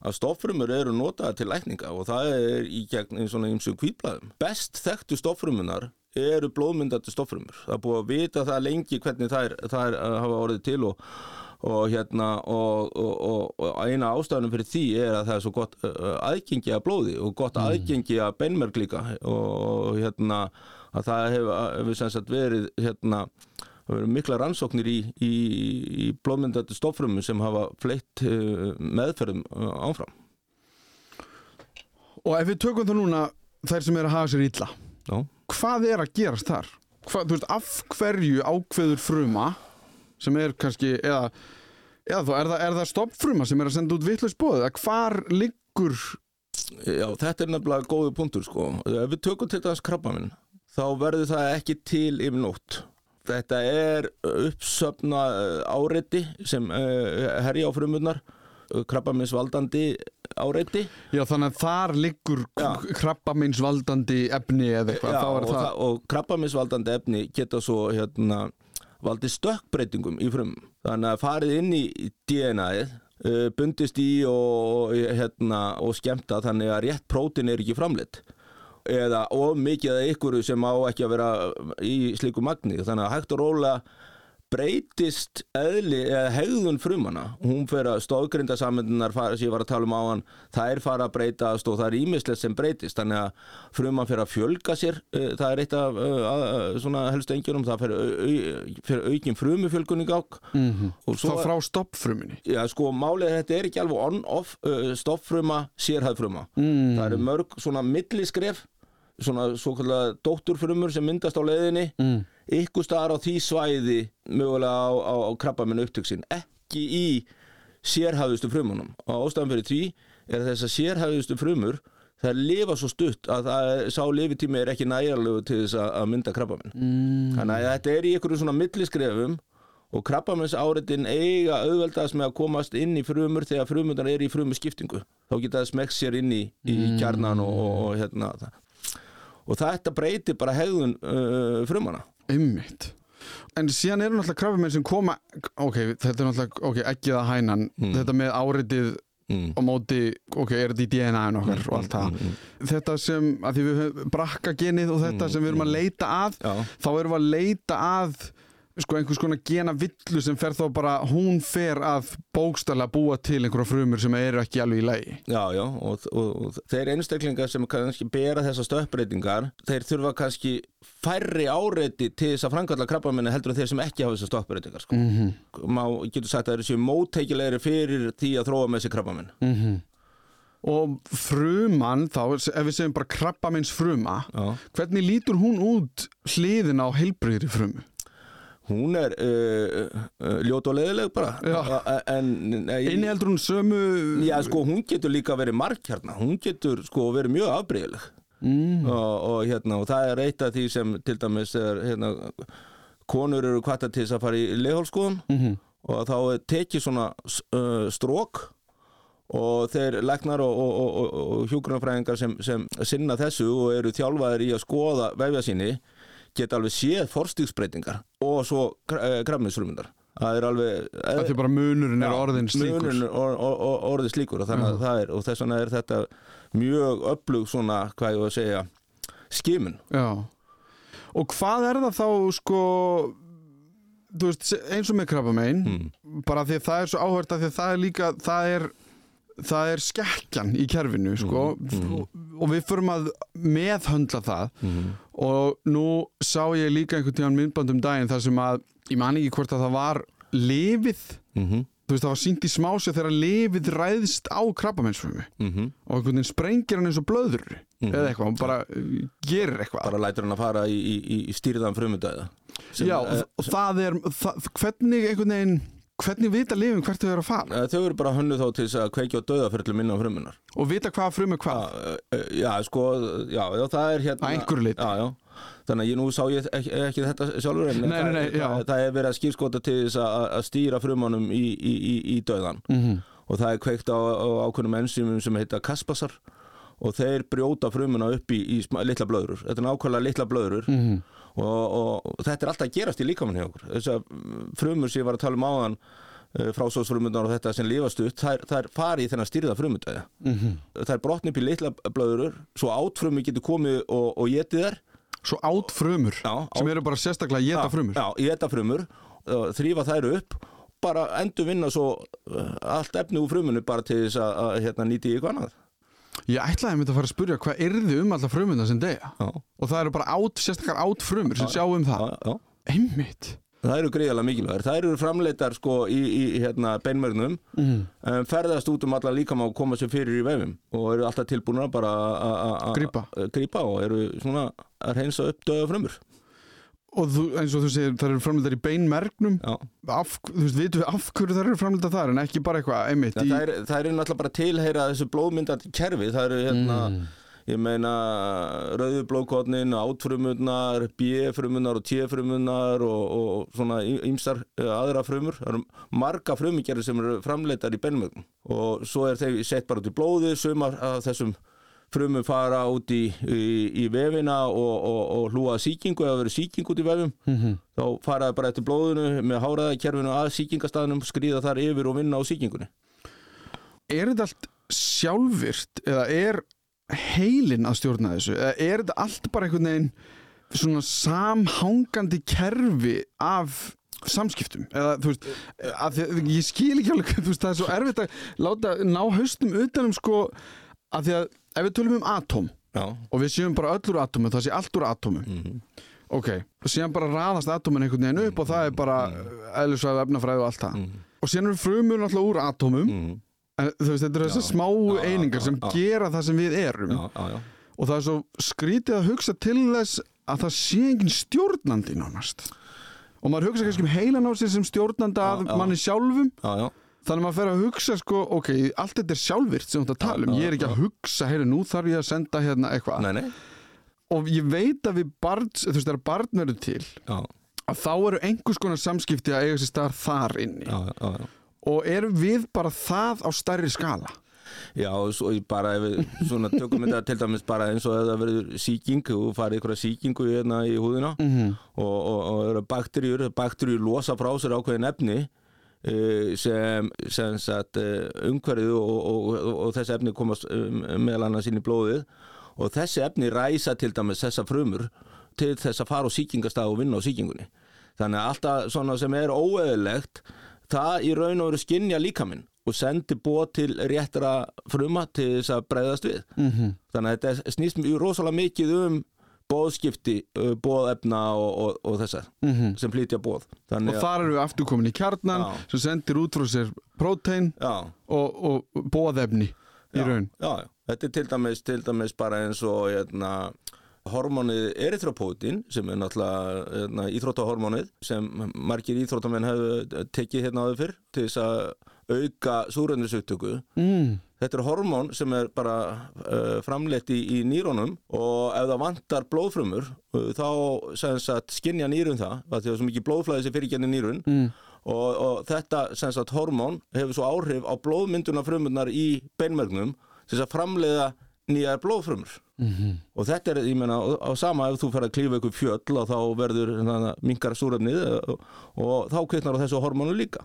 að stofrumur eru notaða til lækninga og það er í gegn eins og eins og kvítblæðum best þekktu stofrumunar eru blóðmyndandi stofrumur það er búið að vita það lengi hvernig þær, þær uh, hafa orðið til og og hérna og, og, og, og eina ástæðanum fyrir því er að það er svo gott uh, aðgengi að blóði og gott aðgengi að beinmerg líka. Og, hérna að það hefur, sagt verið hérna það verið mikla rannsóknir í, í, í blóðmyndandi stofrumum sem hafa fleitt uh, meðferðum uh, áfram Og ef við tökum það núna þær sem er að haga sér illa Já, hvað er að gerast þar? Hvað, þú veist, af hverju ákveður fruma sem er kannski eða, eða þá er það, það stoppfruma sem er að senda út vitlaus bóð eða hvar liggur Já, þetta er nefnilega góðu punktur sko. Ef við tökum til þess krabbaminn þá verður það ekki til yfir nótt. Þetta er uppsöfna áreiti sem uh, herja á frumurnar, krabbaminsvaldandi áreiti. Já, þannig að þar liggur krabbaminsvaldandi efni eða eitthvað, Já, og, það, og krabbaminsvaldandi efni geta svo hérna, valdið stökkbreytingum í frum þannig að farið inn í DNA-ið bundist í og, hérna, og skemmta þannig að rétt prótin er ekki framleitt eða of mikið að ykkur sem á ekki að vera í slíku magni. Þannig að hægt og rólega breytist eðli eða hegðun frumana hún fer að stóðgrinda samöndunar sem ég var að tala um á hann það er fara að breytast og það er ímislegt sem breytist. Þannig að fruman fer að fjölga sér eh, það er eitt af uh, uh, svona helstu engjunum það fer aukin frumufjölgun í gák mm og þá frá stoppfruminni Já, sko, málið er þetta er ekki alveg on-off stofffruma, sérhæðfruma mm. það eru mörg svona milliskref svona svo kallar dótturfrumur sem myndast á leiðinni mm. ykkur staðar á því svæði mögulega á, á, á krabba minn upptöksin ekki í sérhæðustu frumunum og ástæðan fyrir því er að þessar sérhæðustu frumur það lifa svo stutt að það, sá lifitími er ekki næjarlegu til þess að, að mynda krabba minn Mm. þannig að þetta er í ykkur svona milliskrefum og krabbamins áritin eiga auðveldast með að komast inn í frumur þegar frumundar er í frumu skiptingu þá geta það smekst sér inn í, í kjarnan og, og, og hérna það. Og þetta breytir bara hegðun uh, frumana Einmitt. En síðan eru náttúrulega krabbamenn sem koma, ok, þetta er náttúrulega, ok, ekki það hænan, Mm. þetta með áritið mm. á móti, ok, er þetta í DNA-in okkar og allt það. mm, Þetta sem, að því við höfum brakka genið og þetta Mm, sem við erum að leita að, Já, þá erum við að leita að sko einhvers konar gena villu sem fer þá bara, hún fer að bókstælega búa til einhverja frumur sem eru ekki alveg í lagi. já, já og, og, og þeir einstaklingar sem kannski bera þessar stökkbreytingar þeir þurfa kannski færri áreiti til þess að framkalla krabbaminni heldur en þeir sem ekki hafa þessar stökkbreytingar sko. Mm -hmm. má, getur sagt að þeir séu mótteikilegri fyrir því að þróa með sér krabbaminn Mhm. Og fruman þá, ef við segjum bara krabbamins fruma, Já hvernig lítur hún út hliðin á heilbrigðri frumu? Hún er uh, uh, ljót og leðileg bara. Nei, Inniheldur hún sömu... Já, sko, hún getur líka verið margkjarna Hún getur, sko, verið mjög afbreyðileg Mm. og, og, hérna, og það er eitt af því sem til dæmis er, hérna, konur eru kvata til þess að fara í leghálskoðun Mm og þá tekið svona uh, strók og þeir og, og, og, og hjúgrunafræðingar sem, sem sinna þessu og eru þjálfaðir í að skoða vefja síni geta alveg séð forstíksbreytingar og svo krafminsrumundar það er alveg Það er bara munurinn er orðin slíkur. munurinn er or, or, or, orðið slíkur og, er, og þess vegna er þetta mjög öflug svona, hvað ég var að segja skimun Já. Og hvað er það þá sko, veist, eins og með krabbamein, mm. bara því að það er svo áhört að því að það er líka, það er, það er skekkjan í kerfinu, sko, Mhm, og, og við förum að meðhöndla það. Mm. og nú sá ég líka einhvern tíðan myndband um daginn þar sem að, ég man ekki hvort að það var lifið, Mm þú veist, það var sínt í smásja þegar lifið ræðist á krabbameinsfrumi -hmm. og einhvern veginn sprengir hann eins og blöður Mhm. eða eitthvað, hann bara uh, gerir eitthvað. Bara lætur hann að fara í, í, í stýrðan frumundæða Já, og, og það er það, hvernig einhvern veginn hvernig vita lifin hvert þau eru að fara Eh, Þau eru bara hönnu þá til að kveikja á döðaferlum inn á frumunar. og vita hvað frumur hvað Já, eh, já, sko, já, já, það er hérna... Að einhverju leyti. Já, já. Þannig að ég nú sá ég ekki, ekki þetta sjálfur en Nei, nei, nei, það, það, er verið að skýrskota til þess að, að stýra frumunum í, í, í, í döðan. Mhm. Og það er kveikt á, á ákveðnum enzymum sem heita kaspasar og þeir brjóta frumuna upp í, í litla blöðrur. Þetta er nákvæmlega litla blöðrur Mhm. og, og þetta er alltaf að gerast í líkamann hjá okkur. Þessar frumur sem ég var að tala um áðan frásóðsfrumunar og þetta sem lifast upp, þær, þær fari í þennan styrða frumudæða. Mhm. Þær brotni upp í litla blöðrur, svo átfrumi getur komið og, og getið þær. svo át frumur Já, sem eru bara sérstaklega geta frumur Já, geta frumur, uh, þrýfa þær upp, bara endur vinna svo uh, allt efni úr frumunu bara til þess að, að hérna, nýti í eitthvað annað. Ég ætlaði mér að fara að spurja hvað yrði um alla frumuna sem deyja? Já, og það eru bara át, sérstaklega át frumur sem sjá um það. Einmitt. Það eru greiðalega mikilvægir. Það eru framleitar sko í, í hérna, beinmörnum, mm. um, ferðast út um alla líkama og koma sér fyrir í vefum og eru alltaf tilbúinir bara að- að að- grípa. og eru svona að reynsa upp döða frumur. Og þú, eins og þú segir það eru framlindar í beinmergnum af, þú veist, vitum við af hverju það eru framlindar þar en ekki bara eitthvað einmitt Það, í, það, er, eru náttúrulega bara tilheyra þessu blóðmyndandi kerfi. Það eru hérna, Mm. ég meina, rauðu blóðkotnin, átfrumunar, B-frumunar og T-frumunar og, og svona ýmsar eh, aðra frumur. Það eru marga frumugerði sem eru framleitar í beinmögnum. Og svo er þeir sett bara út í blóði, sumar af þessum frumum fara út í, í, í vefina og, og, og hlúa að sýkingu eða verið sýking út í vefum. Mhm. Þá fara það bara eftir blóðinu með háraðakerfinu að sýkingastæðnum, skrýða þar yfir og vinna á sýkingunni. er þetta allt sjálfvirt eða er heilin að stjórna þessu eða er þetta allt bara einhvern veginn svona samhangandi kerfi af samskiptum eða þú veist að ég skil ekki alveg þú veist það er svo erfitt að láta ná haustum utanum sko að því að ef við tölum um atóm Já. og við séum bara öll úr atómu það sé allt úr atómu Mm ok, og síðan bara raðast atómin einhvern veginn upp og það er bara eðlisvæðu efnafræði og allt það. Mm. og síðan eru frumur náttúrulega úr atómum. Mm. En þú veist, þetta eru þessar smá einingar sem gera það sem við erum. Já, já, já. og það er svo skrítið að hugsa til þess að það sé engin stjórnandi nánast. Og maður hugsa kannski um heilan á sér sem stjórnanda að manni sjálfum. Já, já. Þannig að maður fer að hugsa sko, ok, allt þetta er sjálfvirt sem þú ert að tala um, ég er ekki að hugsa heyri, nú þarf ég að senda hérna eitthvað Nei, nei. og ég veit að við barn, þú veist, þegar barn verður til Já, að þá eru einhvers konar samskipti að eiga sér staðar þar inni já, já, já. og erum við bara það á stærri skala Já, og bara ef við svona tökum þetta til dæmis bara eins og það verður sýking og farið ykkur sýkingu hérna í húðina mm -hmm. og, og, og eru bakteríur, bakteríur losa frá sér ákveðin efni sem, sem sagt, eh, umhverfið og, og, og, og þessi efni komast um, meðal annars inn í blóðið. Og þessi efni ræsa til dæmis þessa frumur til þess að fara á sýkingastað og vinna á sýkingunni. Þannig að alltaf svona sem er óeðlegt það í raun og veru skinja líkaminn og sendi bóð til réttra fruma til þess að breyðast við. Mhm. þannig að þetta snýst mjög rosalega mikið um bóðskipti, uh, bóðefna og, og, og þessar Mhm. sem flytja bóð þannig og þar eru við aftur komin í kjarnan Já. sem sendir út frá sér prótein og, og bóðefni í já, raun já, þetta er til dæmis, til dæmis bara eins og hérna, hormónið erythropoetin sem er náttúrulega hérna, íþróttahormónið sem margir íþróttamenn hefur tekið hérna áður fyrr til þess að auka súröndisugtöku mm. Þetta er hormón sem er bara uh, framleitt í, í nýrónum og ef það vantar blóðfrumur uh, þá sem skinja nýrun það að því að það er svo mikið blóðflæði sem fyrir genið nýrun. Mm. og, og þetta sem sagt hormón hefur svo áhrif á blóðmynduna frumurnar í beinmörgnum til þess að framleiða nýjar blóðfrumur. Mm og þetta er, ég meina, á, á sama ef þú fer að klífa ykkur fjöll og þá verður minkar súrefnið og, og þá kveitnar á þessu hormónu líka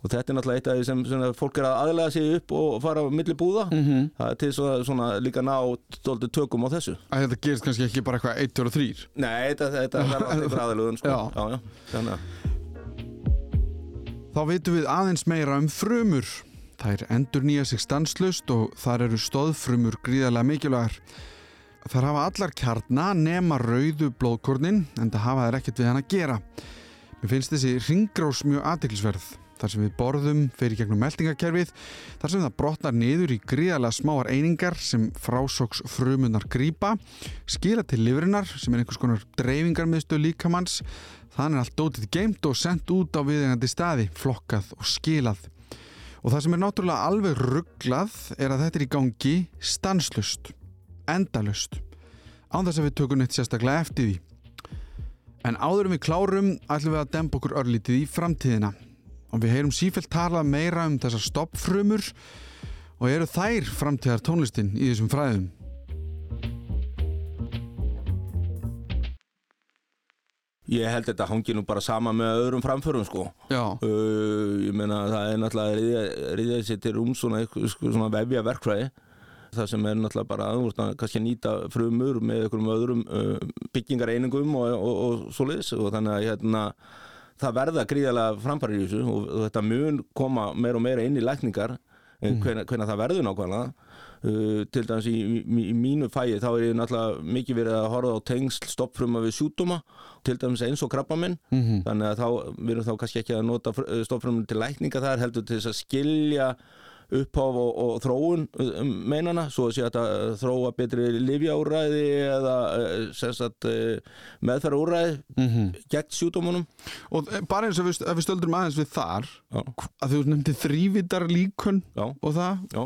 og þetta er náttúrulega eitt af því sem svona, fólk er að aðlega sig upp og fara á milli búða -hmm. það er til svona, svona líka ná stolti tökum á þessu að þetta gerist kannski ekki bara eitthvað 1, 2 og 3 Nei, þetta, þetta er alltaf ykkur aðalögun sko. Já. já, já. Þannig að þá veitum við aðeins meira um frumur þær endur nýja sig stanslust og þar eru stóðfrumur gríðarlega mikilvægar þar hafa allar kjarna nema rauðu blóðkornin en það hafa þær ekkert við hann að gera mér finnst þessi ringrás mjög aðtiklisverð þar sem við borðum fyrir gegnum meldingakerfið, þar sem það brotnar niður í gríðarlega smáar einingar sem frásóks frumunar grýpa, skila til lifurinnar sem er einhvers konar dreifingarmiðstöð líkamanns, þannig er allt dótið geimt og sendt út á viðengandi staði, flokkað og skilað. Og það sem er náttúrulega alveg rugglað er að þetta er í gangi stanslust, endalust, án þess að við tökum neitt sérstaklega eftir því. En áður en við klárum ætlum við að dempa okkur örlítið í framtíðina og við heyrum sífælt talað meira um þessar stoppfrumur og eru þær framtíðar tónlistin í þessum fræðum. Ég held þetta hangi nú bara sama með öðrum framförum sko. Já, Uh, ég meina það er náttúrulega að riðja, sér til um svona, sko, svona vefja verkfræði það sem er náttúrulega bara að kannski nýta frumur með einhverjum öðrum uh, byggingareiningum og, og, og svoleiðis og þannig að hérna, það verða gríðarlega framfæri í þessu og, og þetta mun koma meira og meira inn í lækningar mm. hvernig það verður nákvæmlega uh, til dæmis í, í, í mínu fæi þá er ég náttúrulega mikið verið að horfa á tengsl stoppfruma við sjútuma til dæmis eins og krabbamenn Mhm. þannig að þá verðum þá kannski ekki að nota stoffrumum til lækninga þar heldur til þess að skilja uppháf og, og þróun um, meinana, svo að sé að þetta þróa betri livjaúræði eða sem sagt meðferðaúræði Mhm. gegn sjúdómunum og eh, bara eins og við, ef við stöldrum aðeins við þar Já, að þú nefndi þrývitar líkun já, og það, já.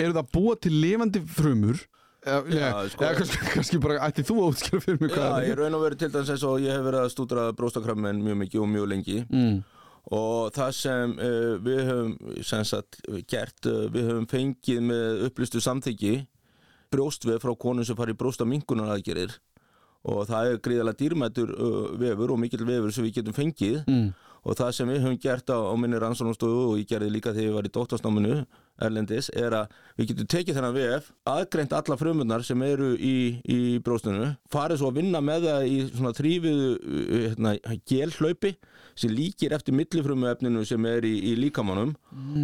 eru það búa til lifandi frumur? Eða, Já, eða, sko- eða kannski, kannski bara ætti þú að útskjöra fyrir mig Já, hvað ég raun og verið til dæmis eins og ég hef verið að stúdra bróstakrammen mjög mikið og mjög lengi. Mm. Og það sem uh, við höfum sem sagt, gert, uh, við höfum fengið með upplistu samþyggi brjóstvef frá konum sem fari í brósta minkunaraðgerir og það er gríðalega dýrmætur uh, vefur og mikill vefur sem við getum fengið Mm. og það sem við höfum gert á, á minni rannsóknastofu og ég gerði líka þegar ég var í dóttasnáminu Erlendis er að við getum tekið þennan VF, aðgreint alla frumunar sem eru í, í bróstunum farið svo að vinna með það í svona þrýfiðu hérna, gelhlaupi sem líkir eftir millifrumu efninu sem er í, í líkamannum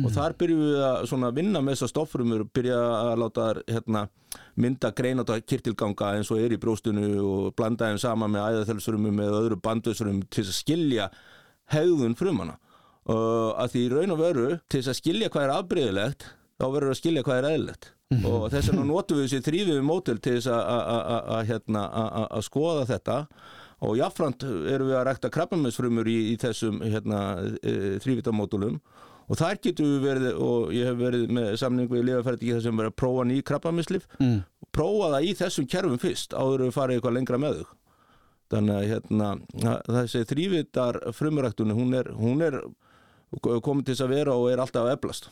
og þar byrjum við að svona vinna með þessar stofffrumur byrja að láta hérna, mynda greináta kirtilganga eins og er í bróstunu og blanda þeim saman með æðaþelsfrumum með öðru bandusfrum til að skilja hegðun frumana uh, að því raun og veru til að skilja hvað er afbreyðilegt þá verður að skilja hvað er eðlilegt. Og þess vegna notum við þessi þrýfiðu mótil til þess að- hérna, að skoða þetta og jáfnframt erum við að rækta krabbamessfrumur í, í þessum hérna, þrývitamódulum og þar getum við verið og ég hef verið með samning við lifaferði þar sem verið að prófa ný krabbamesslif Mm. prófa það í þessum kerfum fyrst áður við farið eitthvað lengra með þau þannig að hérna, þessi þrývitar frumuræktunni hún er, hún er komin til þess að vera og er alltaf eflast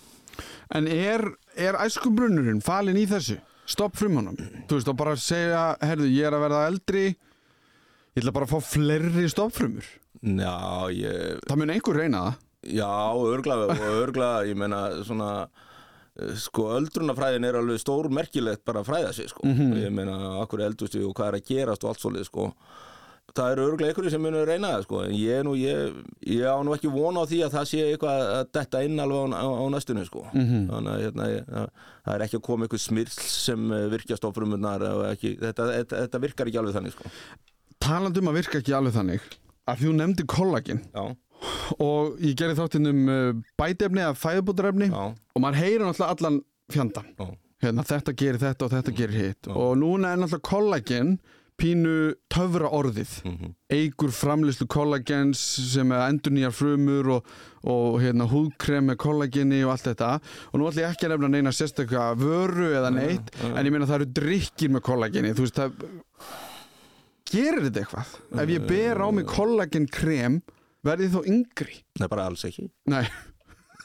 En er, er æskubrunnurinn falin í þessu? Stopp frumunum? Þú veist, þá bara segja, herðu, ég er að verða eldri, ég ætla bara að fá fleiri stoppfrumur. Já, ég, Það mun einhver reyna það. já, örgla örgla, ég meina svona eh, sko, öldrunafræðin er alveg stór merkilegt bara að fræða sig, sko. Ég meina, akkur eldust við og hvað er að gerast og allt svolítið, sko. Það eru örglega einhverju sem munur reyna það, sko en ég, nú, ég, ég á nú ekki vona á því að það sé eitthvað að detta inn alveg á, á, næstunni, sko. Þannig að hérna, ég, það, er ekki að koma eitthvað smyrsl sem eh, virkjast á ekki, þetta, þetta, þetta virkar ekki alveg þannig, sko Talandi um að virka ekki alveg þannig, að þú nefndi kollagin Já, og ég gerði þáttinn um uh, bætefni eða fæðubótarefni já, og maður heyrir náttúrulega allan fjandan. Hérna, þetta gerir þetta og þetta gerir hitt. Og núna er náttúrulega kollagin pínu töfra orðið. mhm, eigur framlýslu kollagens sem er endur nýjar frumur og, og hérna, húðkrem með kollageni og allt þetta. Og nú ætlum ég ekki að nefna neina sérstakka vöru eða neitt en ég meina það eru drikkir með kollageni þú veist það gerir þetta eitthvað ef ég ber á mig kollagenkrem verði þó yngri Nei, bara alls ekki nei,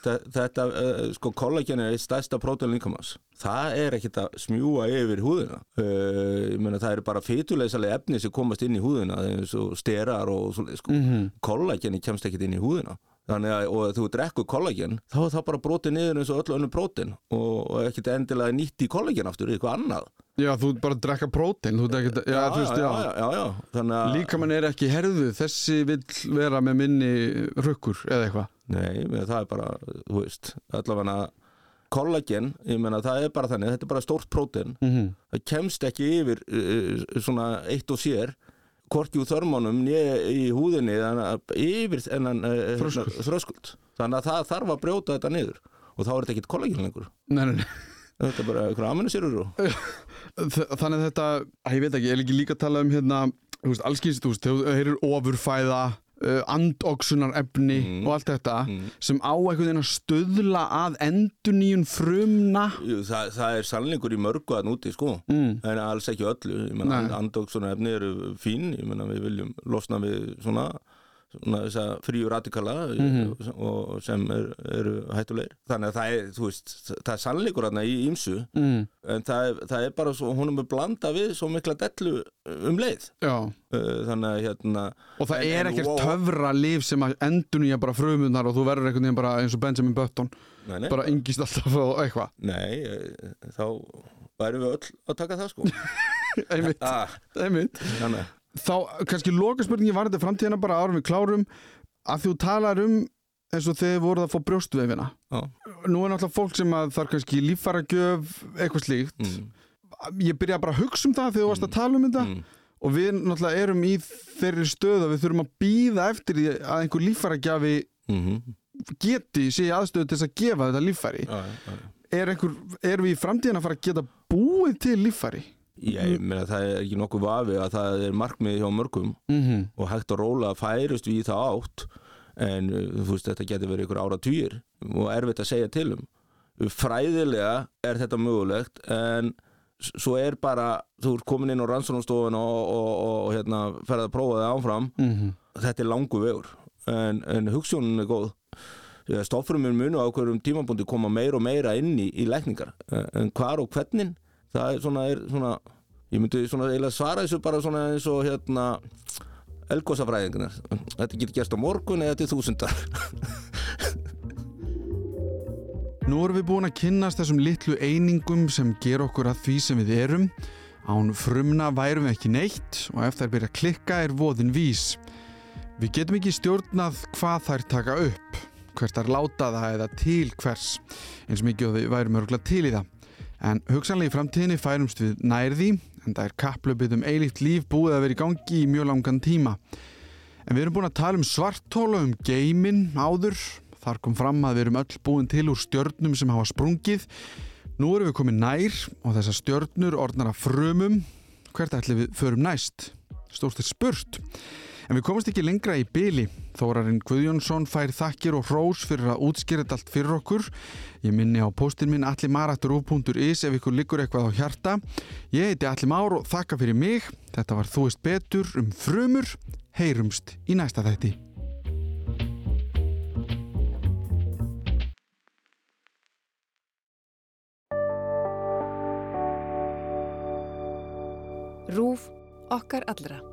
Þe- Þetta, uh, sko, kollagen er eitt stærsta prótein líkamans. Það er ekkit að smjúa yfir húðina. Uh, ég meina, það eru bara fytuleysalega efni sem komast inn í húðina, eins og sterar og svona, sko. Mhm. Kollageni kemst ekkit inn í húðina. Þannig að, og þú drekkur kollagen, þá er það bara brotið niður eins og öllu önnur prótein og, og ekkit endilega nýtt í kollagen aftur, eitthvað annað. Já þú ert bara að drekka prótein líka mann er ekki herðu þessi vill vera með minni rukkur eða eitthvað Nei, það er bara, þú veist, allavega kollagen, ég meina það er bara þannig, þetta er bara stórt prótein mm -hmm. það kemst ekki yfir uh, svona eitt og sér korki úr þörmánum nýja í húðinni yfir þennan uh, Þröskuld. þröskuld þannig að það þarf að brjóta þetta niður og þá er þetta ekkit kollagin lengur Nei, nei, nei. þetta er bara einhverja aminosýrur og Þannig að þetta, að ég veit ekki, ég er ekki líka að tala um hérna, þú veist, allskins, þú veist, þú heyrir ofurfæða, uh, andoksunar efni Mm. og allt þetta Mm. sem á einhvern veginn að stöðla að endurnýjun frumna. Jú, það, það er sannleikur í mörgu að núti sko Mm. en alls ekki öllu ég menna Nei. andóksuna efni eru fín ég menna við viljum losna við svona, fríu radikala Mhm. og sem er, eru hættulegir þannig að það er, veist, það er sannleikur í ímsu Mm. en það er, það er bara svo, hún er með blanda við svo mikla dellu um leið Já, Uh, þannig að hérna og það En- er ekkert og- töfra líf sem að endurnýja bara frumunar og þú verður einhvern veginn bara eins og Benjamin Button, nei, nei, bara yngist alltaf og eitthvað. nei eh, þá værum við öll að taka það sko Einmitt, ah, einmitt. þannig að Þá, kannski loka spurningi var þetta framtíðina bara árum við klárum að þú talar um eins og þegar voruð að fá brjóstvefina. já, Nú er náttúrulega fólk sem að þarf kannski líffæragjöf, eitthvað slíkt. mm, Ég byrja bara að hugsa um það þegar þú varst að tala um þetta mm, og við náttúrulega erum í þeirri stöð að við þurfum að býða eftir að einhver líffæragjafi mm, geti sé aðstöðu til þess að gefa þetta líffæri. já, já, já. Er einhver, erum við í framtíðin að fara að geta búið til líffæri? Ég meina það er ekki nokkuð vafi að það er markmið hjá mörgum Mm -hmm. og hægt að róla að færust við það átt en uh, þú veist þetta getur verið ykkur ára týr og erfitt að segja til um. Fræðilega er þetta mögulegt en svo er bara þú ert komin inn á rannsóknastofun og, og, og, og hérna, ferð að prófa það áfram. Þetta er langu vegur en, en hugssjónin er góð. Stofrumur munu á hverjum tímabundi koma meira og meira inn í, í lækningar en, en hvar og hvernig það er svona, er svona ég myndi svona eiginlega svara þessu bara svona eins og hérna elgósafræðingunar þetta getur gerst á morgun eða til þúsundar Nú erum við búin að kynnast þessum litlu einingum sem ger okkur að því sem við erum. Án frumna værum við ekki neitt og ef þær byrja að klikka er voðin vís. Við getum ekki stjórnað hvað þær taka upp, hvert þær láta það eða til hvers, eins mikið og við værum örgulega til í það. En hugsanlega í framtíðinni færumst við nærði, en það er kapplöpið um eilíft líf búið að vera í gangi í mjög langan tíma. En við erum búin að tala um svartóla, um geiminn áður. Þar kom fram að við erum öll búin til úr stjörnum sem hafa sprungið. Nú erum við komin nær og þessar stjörnur orðnar að frumum. Hvert ætli við förum næst? Stórt er spurt. En við komast ekki lengra í byli. Þórarinn Guðjónsson fær þakkir og hrós fyrir að útskýra allt fyrir okkur. Ég minni á postin minn allimaratur.is ef ykkur liggur eitthvað á hjarta. Ég heiti Alli Már og þakka fyrir mig. Þetta var Þú veist betur um frumur. Heyrumst í næsta þætti. Rúf okkar allra.